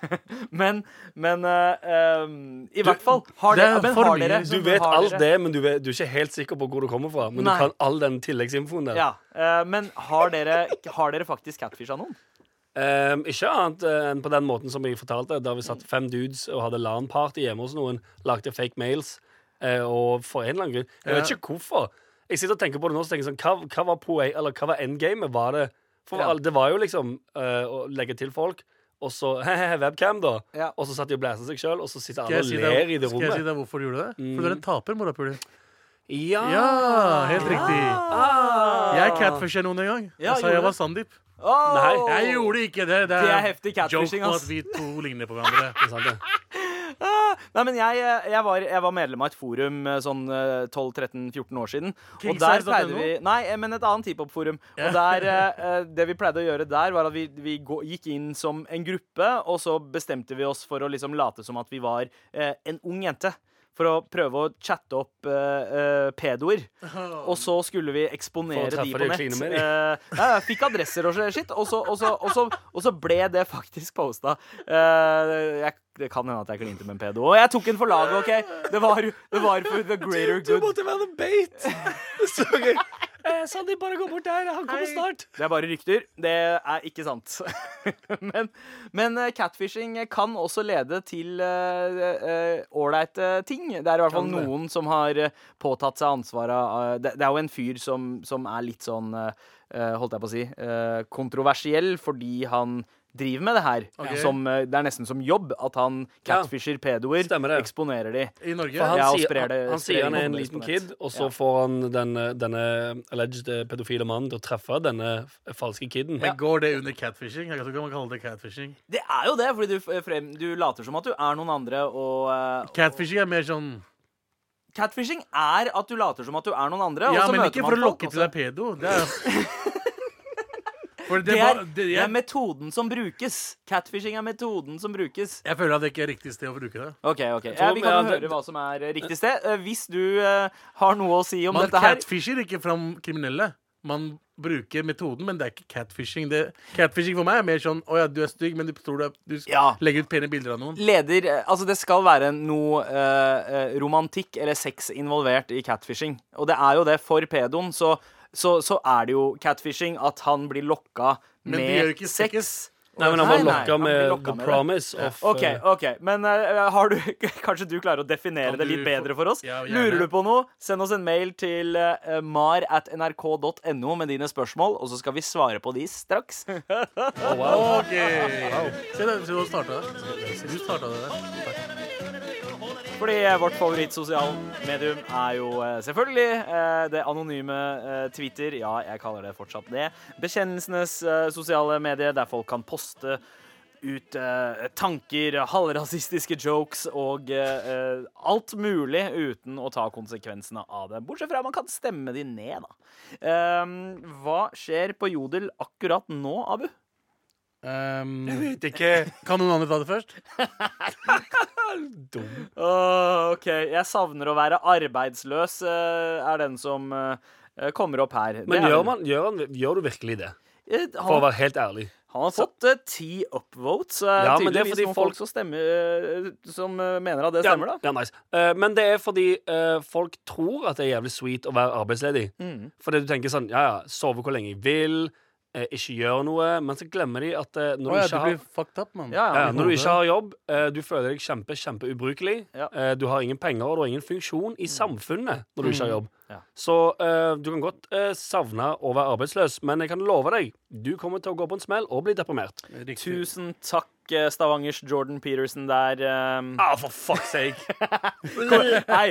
men men eh, um, i hvert fall har det det, men har dere. Du vet alt det, men du, vet, du er ikke helt sikker på hvor det kommer fra. Men Nei. du kan all den tilleggsinfoen der. Ja, eh, Men har dere, har dere faktisk catfisha noen? Ehm, ikke annet eh, enn på den måten som jeg fortalte, da vi satt fem dudes og hadde LAN-party hjemme hos noen, lagde fake mails, uh, og for en eller annen grunn Jeg vet ikke hvorfor. Jeg sitter og tenker på det nå, så tenker jeg sånn Hva, hva var poeng, eller hva var endgamet? Var det For Ja. det var jo liksom uh, å legge til folk, og så webcam, da. Ja. Og så satt de og blæsa seg sjøl, og så sitter alle og ler i det det skal jeg si deg hvorfor du gjorde det? For du er en taper, morapuler. Ja. Ja, helt riktig. Ah. Jeg catfisher noen en gang. Ja, sa jeg var? Sandeep. Åh! Nei, Jeg gjorde ikke det. Det Det er, er heftig catfishing, joke på at vi to ligner på hverandre. Er sant, det. Nei, men jeg, jeg, var, jeg var medlem av et forum eh, sånn eh, 12-13-14 år siden. Og der pleide vi Nei, eh, men et annet hiphop-forum. Og der, eh, eh, det vi pleide å gjøre der, var at vi, vi gikk inn som en gruppe, og så bestemte vi oss for å liksom late som at vi var eh, en ung jente. For å prøve å chatte opp uh, uh, pedoer. Og så skulle vi eksponere de på nett. Eh, ja, jeg fikk adresser og sånt og så, og så, og så, og så ble det faktisk posta. Eh, jeg, det kan hende at jeg klinte med en pedo. Og jeg tok en for laget, OK? Det var, det var for the greater good. Du måtte være the bait! Så gøy. Eh, Sandeep, bare gå bort der. Han kommer snart. Det er bare rykter. Det er ikke sant. men men eh, catfishing kan også lede til ålreite ting. Det er i hvert fall noen som har eh, påtatt seg ansvaret uh, det, det er jo en fyr som, som er litt sånn eh, eh, Holdt jeg på å si eh, kontroversiell fordi han driver med det her. Okay. Som, eh, det er nesten som jobb at han catfisher pedoer, Stemmer det. eksponerer de. I Norge. For han, Ja, sier, det- han, han sier han er en liten kid, og så Ja. får han denne, denne alleged pedofile mannen til å treffe denne falske kiden. Men går det under catfishing? Jeg tror ikke man kaller det catfishing. Det er jo det, fordi du, frem, du later som at du er noen andre, og og Catfishing er mer sånn Catfishing er at du later som at du er noen andre. Ja, og så men møter ikke man for å lokke til deg pedo. Det er det, Det er, det, det er metoden som brukes. Catfishing er metoden som brukes. jeg føler at det ikke er riktig sted å bruke det. OK, ok. Ja, vi kan jo høre hva som er eh, riktig sted. Eh, Hvis du uh, har noe å si om Man dette her Man catfisher ikke fram kriminelle. Man bruker metoden, men det er ikke catfishing. Det, catfishing for meg er mer sånn Å ja, du er stygg, men du tror du, du Ja. legger ut pene bilder av noen. Leder Altså, det skal være noe eh, romantikk eller sex involvert i catfishing. Og det er jo det for pedoen, så, så, så er det jo catfishing at han blir lokka Men med sex. Nei, men han var lokka han med lokka the med det. promise of OK, eh, ok, men uh, har du, kanskje du klarer å definere det litt bedre for oss? Ja. Lurer du på noe, send oss en mail til uh, mar at nrk.no med dine spørsmål, og så skal vi svare på de straks. OK. Se, det, se, du starta det. Du starta det der. Fordi vårt favorittsosiale medium er jo eh, selvfølgelig eh, det anonyme eh, Twitter. Ja, jeg kaller det fortsatt det. Bekjennelsenes sosiale medie, der folk kan poste ut eh, tanker, halvrasistiske jokes og eh, alt mulig uten å ta konsekvensene av det. Bortsett fra at man kan stemme de ned, da. Eh, hva skjer på Jodel akkurat nå, Abu? Um, Vet ikke. kan noen andre ta det først? Dum. Åh, OK. Jeg savner å være arbeidsløs, eh, er den som eh, kommer opp her. Men gjør, man, gjør, han, gjør du virkelig det? Eh, For å være helt ærlig. han har fått uh, ti upvotes. Uh, Ja, men det er fordi folk- folk som, stemmer, uh, som eh, mener at det Ja, stemmer, da. Ja, nice. Eh, men det er fordi eh, folk tror at det er jævlig sweet å være arbeidsledig. Mm. Fordi du tenker sånn Ja, ja, sove hvor lenge jeg vil. Eh, ikke gjør noe, men så glemmer de at eh, når Å du ikke du har fucked up, mann. Ja, ja, ja. når du ikke har jobb, eh, du føler deg kjempe, kjempeubrukelig. Ja. Eh, du har ingen penger, og du har ingen funksjon i samfunnet når du ikke har jobb. Ja. Så eh, du kan godt eh, savne å være arbeidsløs, men jeg kan love deg, du kommer til å gå på en smell og bli deprimert. Riktig. Tusen takk, eh, Stavangers Jordan Peterson der. Um, Ah, for fuck's sake! Nei,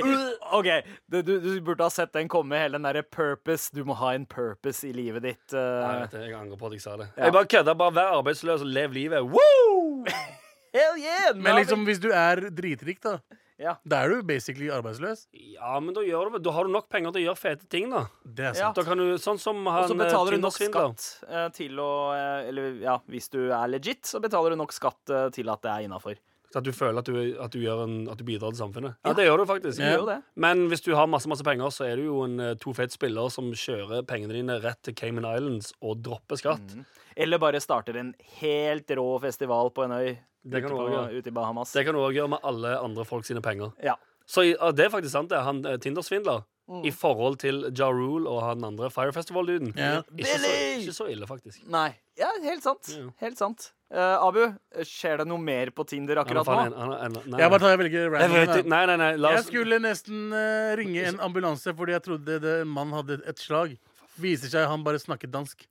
OK. Du, du, du burde ha sett den komme, hele den derre purpose. Du må ha en purpose i livet ditt. Nei, eh. vet du, jeg angrer på at jeg sa det. Ja. Jeg bare kødder. Bare vær arbeidsløs og lev livet. Woo! Hell yeah! Men liksom, hvis du er dritrik, da, Ja. da er du basically arbeidsløs. Ja, men da, gjør du, da har du nok penger til å gjøre fete ting, da. Det er Ja. sant. Da kan du, Sånn som han Og så betaler du nok skatt eh, til å eh, Eller ja, hvis du er legit, så betaler du nok skatt eh, til at det er innafor. At du føler at du, at du, gjør en, at du bidrar til samfunnet. Ja, det gjør du faktisk. Ja. gjør det. Men hvis du har masse masse penger, så er du jo en eh, to fet spiller som kjører pengene dine rett til Cayman Islands og dropper skatt. Eller bare starter en helt rå festival på en øy Det kan ute, på, også gjøre. ute Bahamas. Det kan du òg gjøre med alle andre folk sine penger. Ja. Så det er faktisk sant, det. Han eh, Tinder-svindler. Mm. I forhold til Ja Rule og han andre Fire Festival-duden. Yeah. Ikke, så- ikke så ille, faktisk. Nei. Ja, helt sant. Ja. Helt sant. Uh, Abu, skjer det noe mer på Tinder er akkurat nå? en- han er en- nei, Jeg bare tar jeg velger random. Nei, nei, nei. La Jeg skulle nesten uh, ringe en ambulanse fordi jeg trodde en mann hadde et slag. Viser seg han bare snakket dansk.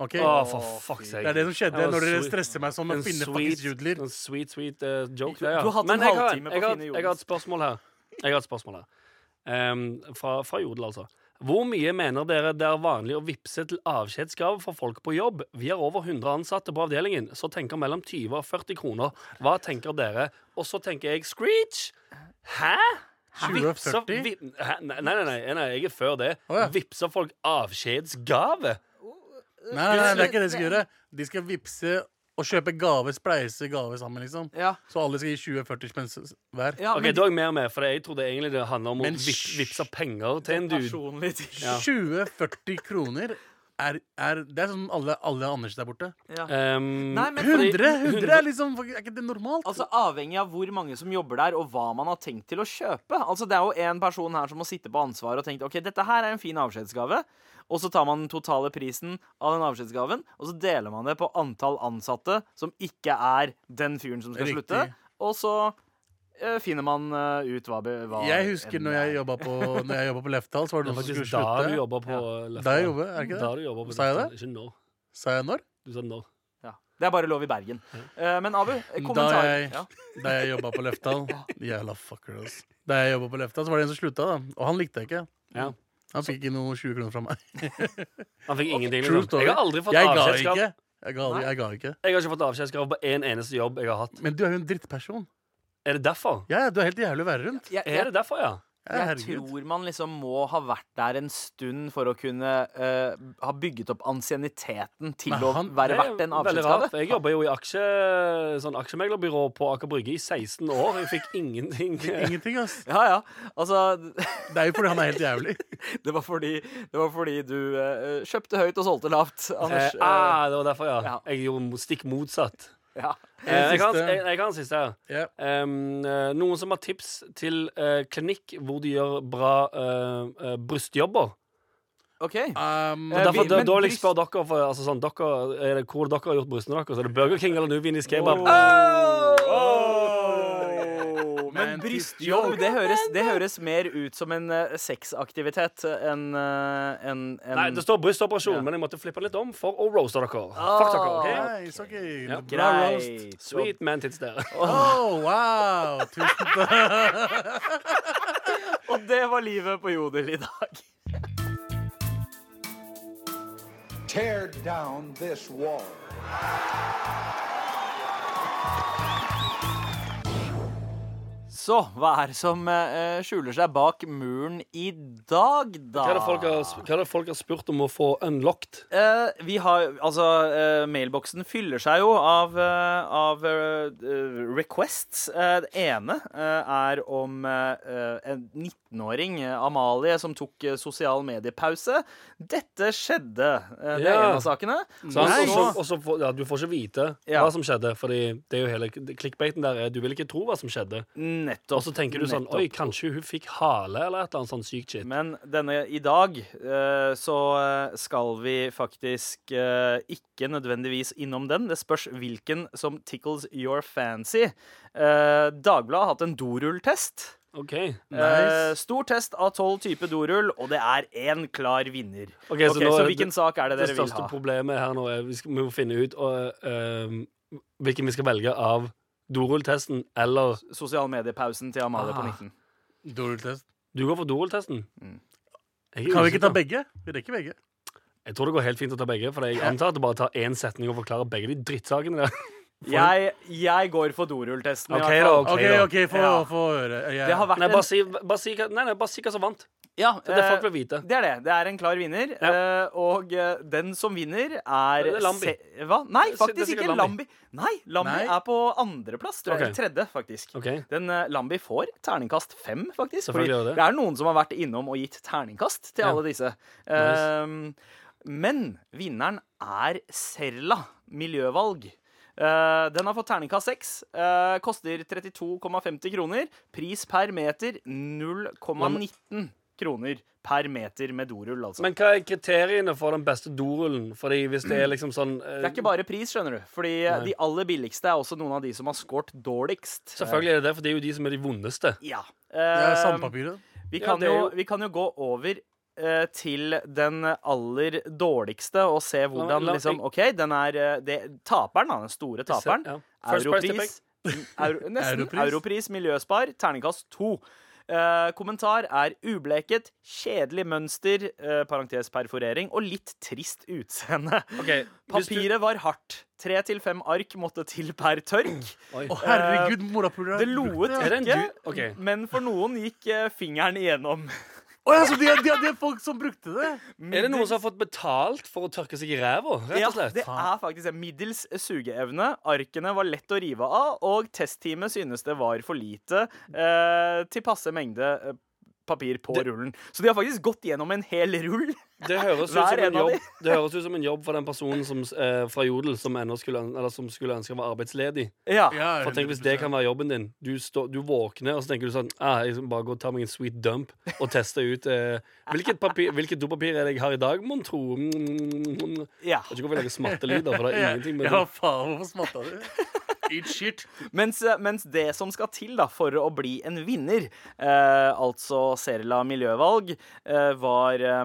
Ok? Å, for fuck's sake. Det er det som skjedde når dere stresser meg sånn med En å finne sweet, fuckings judler. en sweet, sweet uh, joke. Det, ja. du har hatt en Men halvtime på å finne jeg har et spørsmål her. Jeg har et spørsmål her. Um, fra, fra Jodel, altså. Hvor mye mener dere det er vanlig å vippse til avskjedsgave for folk på jobb? Vi har over 100 ansatte på avdelingen, så tenker mellom 20 og 40 kroner. Hva tenker dere? Og så tenker jeg Screech! Hæ? 20 og 40? vi- Hæ? Nei, nei, nei, nei, jeg er før det. Oh, ja. Vipser folk avskjedsgave? Nei, nei, nei, det er ikke det de skal gjøre. De skal vippse og kjøpe gave, spleise gave sammen, liksom. Ja. Så alle skal gi 20-40 spenn hver. ja Ok, men Da er jeg mer med, for jeg trodde egentlig det handla om å vip, vippse penger til en dude. personlig Ja. 20-40 kroner er, er Det er sånn alle, alle Anders der borte. ja. Um, Nei, men 100, 100 er liksom Er ikke det normalt? Altså Avhengig av hvor mange som jobber der, og hva man har tenkt til å kjøpe. Altså Det er jo en person her som må sitte på ansvar og tenke Ok, dette her er en fin avskjedsgave. Og så tar man den totale prisen av den avskjedsgaven, og så deler man det på antall ansatte som ikke er den fyren som skal Riktig. slutte. Og så finner man eh, ut hva, hva jeg husker når jeg jobba på, jeg på Lefthall, så var det noen som skulle slutte. da du jobba på Lefta. Da jeg jobber, er ikke det? På Sa jeg det? Ikke nå. Sa jeg når? Du sa nå. Ja. Det er bare lov i Bergen. Eh, men Abu, kommentar. Da jeg, Ja. da jeg jobba på Lefthall Jævla fucker, ass. Da jeg jobba på Lefthall, så var det en som slutta, da. Og han likte jeg ikke. Ja. Han fikk ikke noe 20 kroner fra meg. Han fikk ingenting. Liksom. Jeg har aldri fått Jeg ga ikke. Jeg ga, jeg ga ikke. Jeg har ikke fått avskjedskrav på en eneste jobb jeg har hatt. Men du er jo en drittperson. Er det derfor? Ja, du er helt jævlig å være rundt. Jeg, Er det derfor, ja? Ja, jeg herregud. tror man liksom må ha vært der en stund for å kunne eh, ha bygget opp ansienniteten til Men å være Det er verdt en veldig avskjedsgave. rart. for Jeg jobba jo i aksje, sånn aksjemeglerbyrå på Aker Brygge i 16 år. Jeg fikk ingenting. Ingenting, ass. Ja, ja. Altså, Det er jo fordi han er helt jævlig. det var fordi, det var fordi du eh, kjøpte høyt og solgte lavt, Eh, Anders. Eh, ah, det var derfor, ja. Ja. Jeg gjorde stikk motsatt. Ja. Eh, jeg, kan, siste. jeg, jeg har siste her. Ja. Um, noen som har tips til uh, klinikk hvor de gjør bra uh, uh, brystjobber? OK. Um, Eh, Og derfor, vi- da, men da vil jeg spørre dere, for, altså, sånn, dere er det, hvor dere har gjort brystene deres. Er det Burger King eller Nuvinis kebab? Oh. Brystjobb, det høres, det høres mer ut som en uh, sexaktivitet enn uh, en, en Nei, det står brystoperasjon, Ja. men jeg måtte flippe litt om for å roaste dere. Fuck dere, ok? Nice, ok. Ja. Bra roast. Sweet man tits der. Oh, wow. Tusen takk. Og det var livet på Jodel i dag. Tear down this wall. Så hva er det som eh, skjuler seg bak muren i dag, da? Hva er, det folk har, hva er det folk har spurt om å få unlocked? Eh, vi har Altså, eh, mailboksen fyller seg jo av, eh, av eh, requests. Eh, det ene er om en 19-åring, eh, Amalie, som tok sosial mediepause. Dette skjedde. Det Ja. en av sakene. Nei. Så- og så ja, du får ikke vite Ja. hva som skjedde, Fordi det er jo hele clickbaiten der er du vil ikke tro hva som skjedde. Nettopp. Og så tenker du sånn nettopp. Oi, kanskje hun fikk hale, eller et eller annet sånn sykt shit. Men denne i dag eh, så eh, skal vi faktisk eh, ikke nødvendigvis innom den. Det spørs hvilken som tickles your fancy. Eh, Dagbladet har hatt en dorulltest. OK. Eh, Nice. stor test av tolv typer dorull, og det er én klar vinner. Okay, Ok, så nå så hvilken hvilken sak er det Det dere vil ha? Det største problemet her nå er vi, skal, vi må finne ut og, hvilken vi skal velge av dorulltesten eller Sosialmediepausen til Amalie på Ah. 19. Dorulltest. Du går for dorulltesten? Mm. Jeg er Kan vi ikke ta usikker. begge? Vi rekker begge. Jeg tror det går helt fint å ta begge, for jeg antar at det bare tar én setning å forklare begge de drittsakene der. Jeg, jeg går for dorulltesten. Ok da, ok. OK, okay få Ja. få høre. Jeg- Det har vært Nei, bare si, bare si, nei, nei, bare si hva som vant. Ja, Det er det folk vil vite. Det er det. Det er en klar vinner. Ja. eh, og eh, den som vinner, er Det er Lambi. Se Hva? Nei, Det er faktisk ikke Lambi. Lambi. Nei, Lambi Nei. er på andreplass, Okay. Tredje, faktisk. Okay. Den eh, Lambi får terningkast fem, faktisk. Fordi det. det er noen som har vært innom og gitt terningkast til Ja. alle disse. Ehm, men vinneren er Serla miljøvalg. Eh, den har fått terningkast 6. koster 32,50 kroner. Pris per meter 0,19 kroner per meter med dorull, altså. Men hva er kriteriene for den beste dorullen? Fordi hvis det er liksom sånn Uh... det er ikke bare pris, skjønner du. Fordi eh, Nei. de aller billigste er også noen av de som har scoret dårligst. Selvfølgelig er det det, for det er jo de som er de vondeste. Ja. Det er sandpapiret. Vi Ja, kan, jo- vi kan jo gå over eh, til den aller dårligste og se hvordan la- liksom OK, den er eh, det, Taperen, da, den store taperen. Ja. Europris. Euro, nesten. Europris. Europris miljøspar. Terningkast to. Eh, kommentar er ubleket, kjedelig mønster, eh, parentes perforering, og litt trist utseende. Okay, Papiret du- var hardt. Tre til fem ark måtte til per tørk. Oi. oh, herregud, morapuler. Det loet ikke, okay. men for noen gikk fingeren igjennom. Å ja, så de, de, de er folk som brukte det? Er det noen som har fått betalt for å tørke seg i ræva? Ja, det er faktisk en middels sugeevne. Arkene var lett å rive av, og testteamet synes det var for lite eh, til passe mengde eh, papir på Det- rullen. Så de har faktisk gått gjennom en hel rull. Det høres, ut som jobb, det høres ut som en jobb for den personen som, eh, fra Jodel som, skulle, eller som skulle ønske å være arbeidsledig. Ja. Ja, For tenk Hvis det kan være jobben din. Du, stå, du våkner og så tenker du sånn ah, Jeg skal bare gå og ta meg en sweet dump og teste ut eh, hvilket, papir, hvilket dopapir er det jeg har i dag, mon tro? Mm, mm, mm. ja. Jeg vet ikke hvorfor jeg lager smattelyder, for det er ingenting med Ja, faen, hvorfor smatta du? Eat shit. Mens, eh, mens det som skal til da, for å bli en vinner, eh, altså Serla miljøvalg, eh, var eh,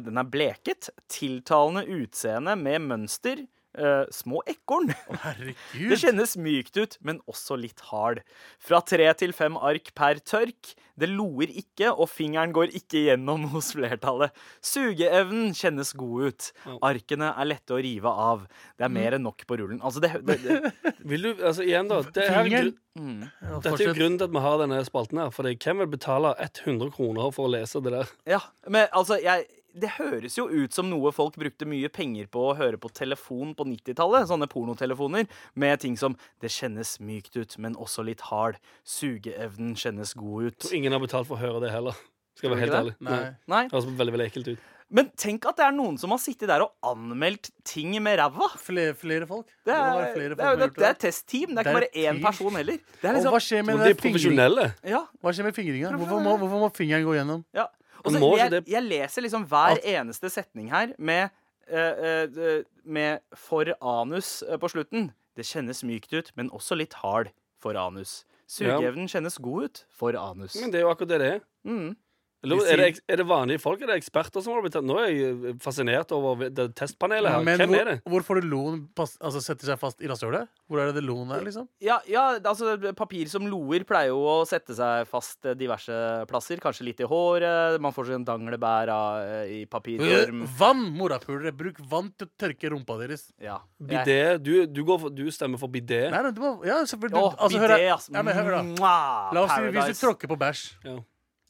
Den er bleket, tiltalende utseende med mønster, eh, små ekorn. Det Herregud. kjennes mykt ut, men også litt hard. Fra tre til fem ark per tørk. Det loer ikke, og fingeren går ikke gjennom hos flertallet. Sugeevnen kjennes god ut. Arkene er lette å rive av. Det er mer enn nok på rullen. Altså, det, det, det Vil du, altså igjen da det er grunn- Ja, Dette er jo grunnen til at vi har denne spalten her. For hvem vil betale 100 kroner for å lese det der? Ja, men altså, jeg, det høres jo ut som noe folk brukte mye penger på å høre på telefon på 90-tallet. Sånne pornotelefoner med ting som 'det kjennes mykt ut, men også litt hard'. 'Sugeevnen kjennes god ut'. Ingen har betalt for å høre det heller. Skal jeg være helt ærlig. Nei. Nei, Det høres veldig, veldig ekkelt ut. Men tenk at det er noen som har sittet der og anmeldt ting med ræva. Flere, flere folk. Det er, det, flere det folk er, det, gjort det er testteam. Det er ikke er bare én person heller. Det er Og liksom, hva skjer med med er profesjonelle. ja, Hva skjer med fingringa? Hvorfor må, hvorfor må fingeren gå gjennom? ja. Og så, Må jeg, det- jeg leser liksom hver eneste setning her med, uh, uh, med 'for anus' eh, på slutten. Det kjennes mykt ut, men også litt hard for anus. Sugeevnen kjennes god ut for anus. Men det er jo akkurat det det er. Mm. Er, det, er det vanlige folk, er det eksperter som har blitt tatt? Nå er jeg fascinert over det testpanelet her. Men Hvem hvor, er det? hvor får du loen altså, setter seg fast i rasshølet? Hvor er det det loen er, liksom? Ja, ja, altså papir som loer pleier jo å sette seg fast eh, diverse plasser. Kanskje litt i håret. Man får sånn danglebær av, eh, i papirform. Vann, morapulere! Bruk vann til å tørke rumpa deres. Ja. Bidé. Du, du, går for, du stemmer for bidé. Nei, nei, du må, ja, selvfølgelig. Du, altså, bidé, hør, Ja, men hør da. La oss si hvis du tråkker på bæsj. Ja.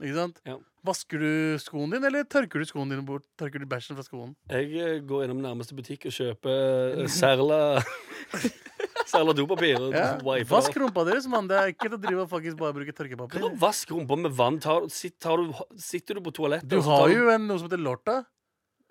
Ikke sant? Ja. Vasker du skoen din, eller tørker du skoen din bort? Tørker du bæsjen fra skoen? Jeg eh, går innom nærmeste butikk og kjøper eh, Serla Serla dopapir. Og Ja. Vask rumpa deres, mann. Det er ekkelt å drive og faktisk bare bruke tørkepapir. Vask rumpa med vann. Tar, sitter, tar du, sitter du på toalettet Du har jo en, noe som heter lorta.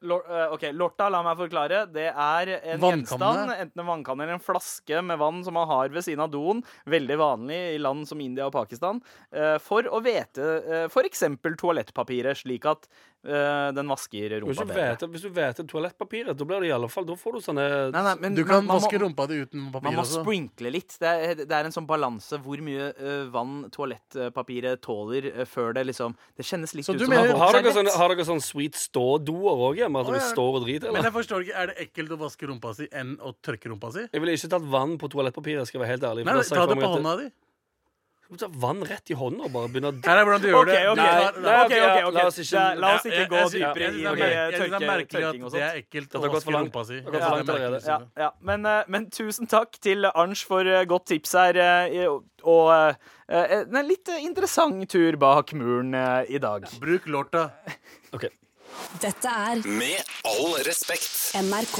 Eh, ok, Lorta, la meg forklare. Det er en gjenstand, enten en vannkanne eller en flaske med vann som man har ved siden av doen. Veldig vanlig i land som India og Pakistan. eh, for å hvete uh, f.eks. toalettpapiret, slik at eh, den vasker rumpa bedre. vet, hvis du vet toalettpapiret, da blir det i alle fall Da får du sånne Nei, nei, men Du kan man- man må- vaske rumpa di uten papir Man må også. sprinkle litt. Det er, det er en sånn balanse hvor mye eh, vann toalettpapiret tåler eh, før det liksom Det kjennes litt Så ut du som mener- har, Har dere sånn, har dere sånn sweet stå-doer òg hjemme? At Å, du ja. står og driter? Men Eller? jeg forstår ikke, Er det ekkelt å vaske rumpa si enn å tørke rumpa si? Jeg ville ikke tatt vann på toalettpapiret. Skal jeg være helt ærlig Nei, da ser Ta jeg for det meg på at hånda di. Du ta vann rett i hånda og bare begynne å Her er hvordan du gjør det. Ok, ok. Nei, Nei, OK, ok, OK. la oss ikke- Det- La oss ikke Ja, gå jeg dypere jeg inn i jeg tørke- merkelig tørking og at det er ekkelt å har gått vaske langt. rumpa si. Det har gått for langt allerede. Ja, ja. Men, eh, men tusen takk til Arnch for eh, godt tips her. eh, i- Og eh, eh, en litt eh, interessant tur bak muren eh, i dag. Bruk lorta. Ok. Dette er Med all respekt. NRK.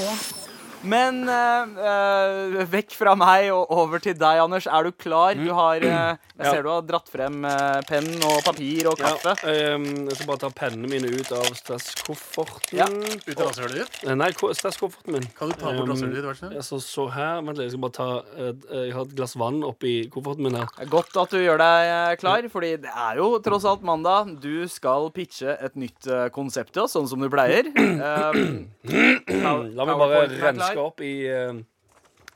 Men eh, eh, vekk fra meg og over til deg, Anders. Er du klar? Du har, eh, jeg Ja. ser du har dratt frem eh, penn og papir og Ja, kaffe. ehm, jeg skal bare ta pennene mine ut av stresskofferten. Ja. Ut av rasshølet ditt. Eh, Nei, ko- stresskofferten min. Kan du ta bort Um, rasshølet ditt, vær så snill? Altså, så her, vent litt, jeg skal bare ta et, Jeg har et glass vann oppi kofferten min her. Er Godt at du gjør deg eh, klar, fordi det er jo tross alt mandag. Du skal pitche et nytt eh, konsept til oss, sånn som du pleier. Um, La meg bare renske opp i, eh,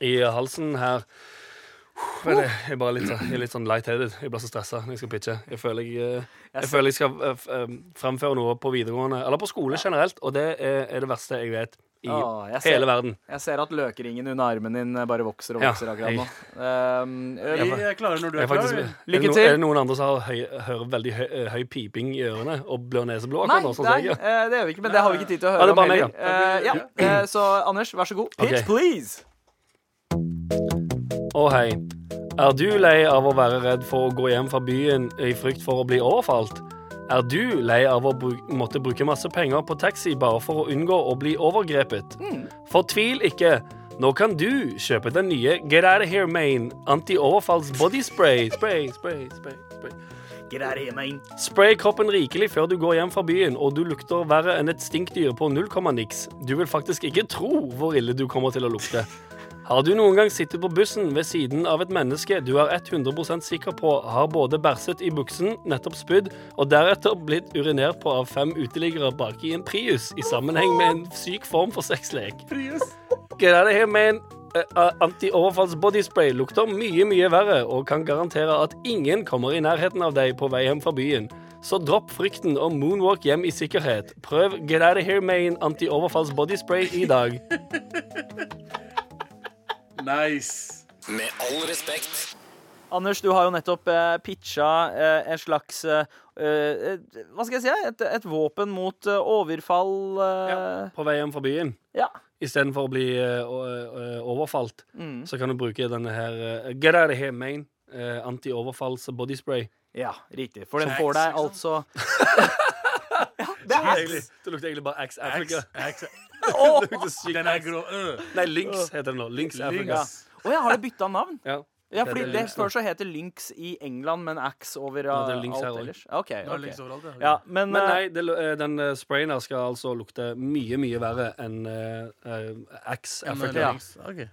i halsen her. Jeg er bare litt, jeg er litt sånn light-headed. Jeg blir så stressa når jeg skal pitche. Jeg føler jeg, eh, jeg, føler jeg skal eh, eh, fremføre noe på videregående, eller på skole generelt, og det er, er det verste jeg vet i Åh, jeg ser- hele verden. Jeg ser at løkringen under armen din bare vokser og Ja, vokser akkurat jeg- nå. Um, Vi er klare når du er er faktisk, klar. Lykke til. er det noen andre som har høy, hører veldig høy, høy piping i ørene og blør neseblå? Nei, akkurat nå, sånn nei det gjør vi ikke, men det har vi ikke tid til å Ja, høre det er om heller. Uh, ja. Så Anders, vær så god. Pitch, okay. please! Å hei. Er du lei av å være redd for å gå hjem fra byen i frykt for å bli overfalt? Er du lei av å bruke, måtte bruke masse penger på taxi bare for å unngå å bli overgrepet? Fortvil ikke. Nå kan du kjøpe den nye Get Out of Here Main anti-overfalls body spray. Spray, spray, spray, spray. Get out of here, Maine. Spray kroppen rikelig før du går hjem fra byen, og du lukter verre enn et stinkdyr på 0, niks. Du vil faktisk ikke tro hvor ille du kommer til å lukte. Har du noen gang sittet på bussen ved siden av et menneske du er 100% sikker på har både bæsjet i buksen, nettopp spydd, og deretter blitt urinert på av fem uteliggere bak i en Prius i sammenheng med en syk form for sexlek? Get out of here, man. Uh, Anti-overfalls bodyspray lukter mye, mye verre og kan garantere at ingen kommer i nærheten av deg på vei hjem fra byen. Så dropp frykten og moonwalk hjem i sikkerhet. Prøv Get out of here, man anti-overfalls bodyspray i dag. Nice. Med all respekt. Anders, du har jo nettopp eh, pitcha eh, en slags eh, Hva skal jeg si? Et, et våpen mot overfall ja, På vei hjem fra byen. ja. Istedenfor å bli overfalt, Mm. så kan du bruke denne her Get out of here, eh, anti-overfalls bodyspray. ja, riktig. For den får deg altså ja, det er Egentlig, det lukter egentlig bare Axe Africa. Axe. Det Den er grå. Uh. Nei, Lynx heter den nå. Lynx Africa. Lynx. Å ja, har det bytta navn? Ja. Ja, fordi det, det står. Før så heter Lynx i England, men Axe over Nå uh, alt ellers. Okay, Ja, ok. Lynx overalt, ja. Ja, men, Men eh, nei, det, eh, den eh, sprayen her skal altså lukte mye, mye verre enn uh, Axe Africa. Lynx. Ok.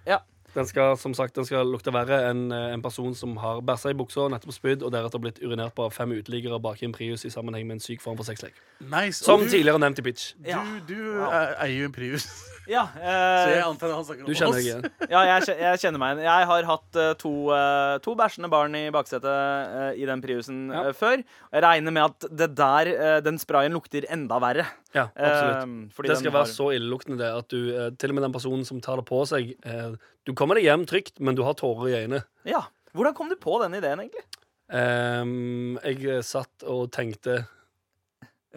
Den skal som sagt, den skal lukte verre enn eh, en person som har bæsja i buksa, nettopp spydd, og deretter blitt urinert på av fem uteliggere bak i en Prius i sammenheng med en syk form for sexlek. Nice. Som du, tidligere nevnt i pitch. Ja. Du, du er- eier jo en Prius, ja, så eh, jeg antar han snakker om Du kjenner oss. deg igjen. ja jeg, jeg kjenner meg igjen. Jeg har hatt eh, to, eh, to bæsjende barn i baksetet eh, i den Priusen Ja. eh, før. Jeg regner med at det der, eh, den sprayen lukter enda verre. Ja, absolutt. Eh, Det skal har- være så illeluktende det at du, eh, til og med den personen som tar det på seg eh, Du kommer deg hjem trygt, men du har tårer i øynene. Ja. Hvordan kom du på den ideen, egentlig? Um, jeg eh, satt og tenkte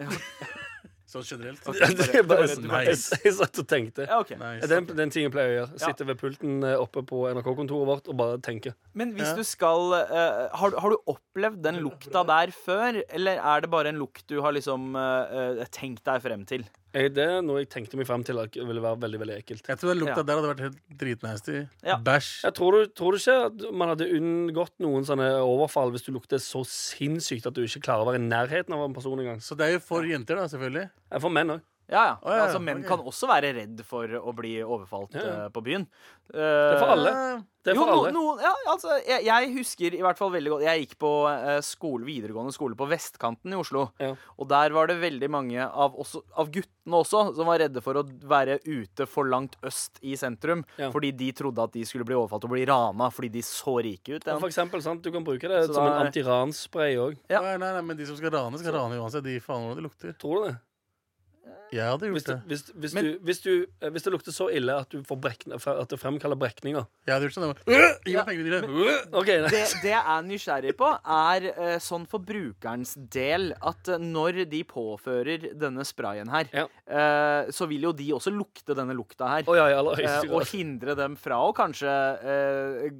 Sånn generelt. Det er bare- du nice. jeg, jeg satt og tenkte. Ja, okay. Nice. Den, den ting jeg pleier å gjøre. Ja. Sitte ved pulten eh, oppe på NRK-kontoret vårt og bare tenke. Men hvis Ja. du skal uh, har, du- har du opplevd den lukta der før, eller er det bare en lukt du har liksom eh, tenkt deg frem til? Jeg, det er noe jeg tenkte meg frem til at ville være veldig veldig ekkelt. Jeg tror den lukta Ja. der hadde vært helt dritnasty. Ja. Bæsj. Jeg tror, du, tror du ikke at man hadde unngått noen sånne overfall hvis du lukter så sinnssykt at du ikke klarer å være i nærheten av en person engang? Så det er jo for jenter, da, selvfølgelig. Eh, For menn òg. Ja, ja. Oh, ja, altså, menn okay. kan også være redd for å bli overfalt Ja, ja. eh, på byen. Det er for alle. Eh, Det er jo, alle. no, no, ja, altså, jeg, jeg husker i hvert fall veldig godt Jeg gikk på uh, skole, videregående skole på vestkanten i Oslo. Ja. Og der var det veldig mange av, også, av guttene også som var redde for å være ute for langt øst i sentrum. Ja. Fordi de trodde at de skulle bli overfalt og bli rana fordi de så rike ut. For eksempel, sant? Du kan bruke det Så som da en antiranspray òg. Ja. Nei, nei, nei, men de som skal rane, skal rane uansett. De faen hvordan det lukter. Tror du det? Jeg hadde Hvis gjort det, det. hvis, hvis, Men- du, hvis, du, eh, hvis det lukter så ille at, du får brekne, at det fremkaller brekninger Jeg hadde gjort sånn. Øh, Gi meg pengene dine. OK. nei. det, det jeg er nysgjerrig på, er eh, sånn for brukerens del at eh, når de påfører denne sprayen her, Ja. eh, så vil jo de også lukte denne lukta her. Å ja, i aller høyeste eh, og grad. hindre dem fra å kanskje eh,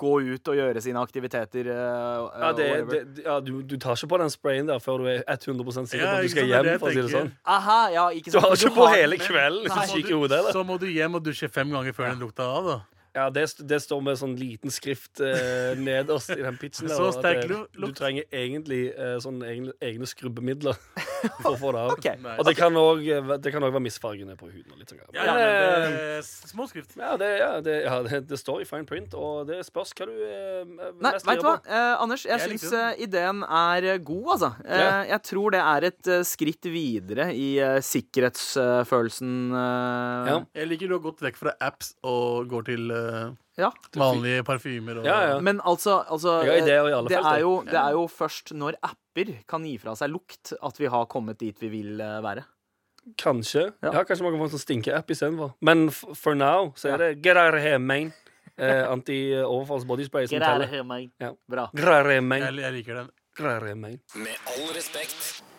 gå ut og gjøre sine aktiviteter. Uh, Ja, det, det, ja, du, du tar ikke på den sprayen der før du er 100 sikker Ja, på at du skal sant, hjem. det For å si det sånn Aha, ja, ikke Du har ikke ikke på har- hele kvelden hvis du syk i hodet. Så må du hjem og dusje fem ganger før den lukta av, da. Ja, det, det står med sånn liten skrift eh, nederst i den pitchen. Der, Så og at sterk det- lu- Du lukt. trenger egentlig eh, sånne egne, egne skrubbemidler for å få det av. Ok. Og det kan òg være misfargende på huden. Og litt sånn. Ja, ja, Men, eh, det er små skrift. Ja, det, ja, det, ja det, det står i fine print, og det spørs hva du eh, Nei, mest vet du hva, på. eh, Anders? Jeg, Jeg syns likte eh, ideen er eh, god, altså. Eh, Ja. Jeg tror det er et eh, skritt videre i eh, sikkerhetsfølelsen. eh, Ja. Jeg liker du har gått vekk fra apps og går til eh, ja. vanlige parfymer. Og, Ja, ja. Men altså, altså det, har ideer det, er jo, det er jo først når apper kan gi fra seg lukt, at vi har kommet dit vi vil eh, være. Kanskje. Ja. Ja. kanskje man kan få en sånn stinke-app istedenfor. Men for now så er det Get out of here, man. Eh, Anti-overfalls bodyspray som teller. Get out of here, man. Ja. Bra. Get out of here. Jeg, jeg liker den. Get out of here. Med all respekt.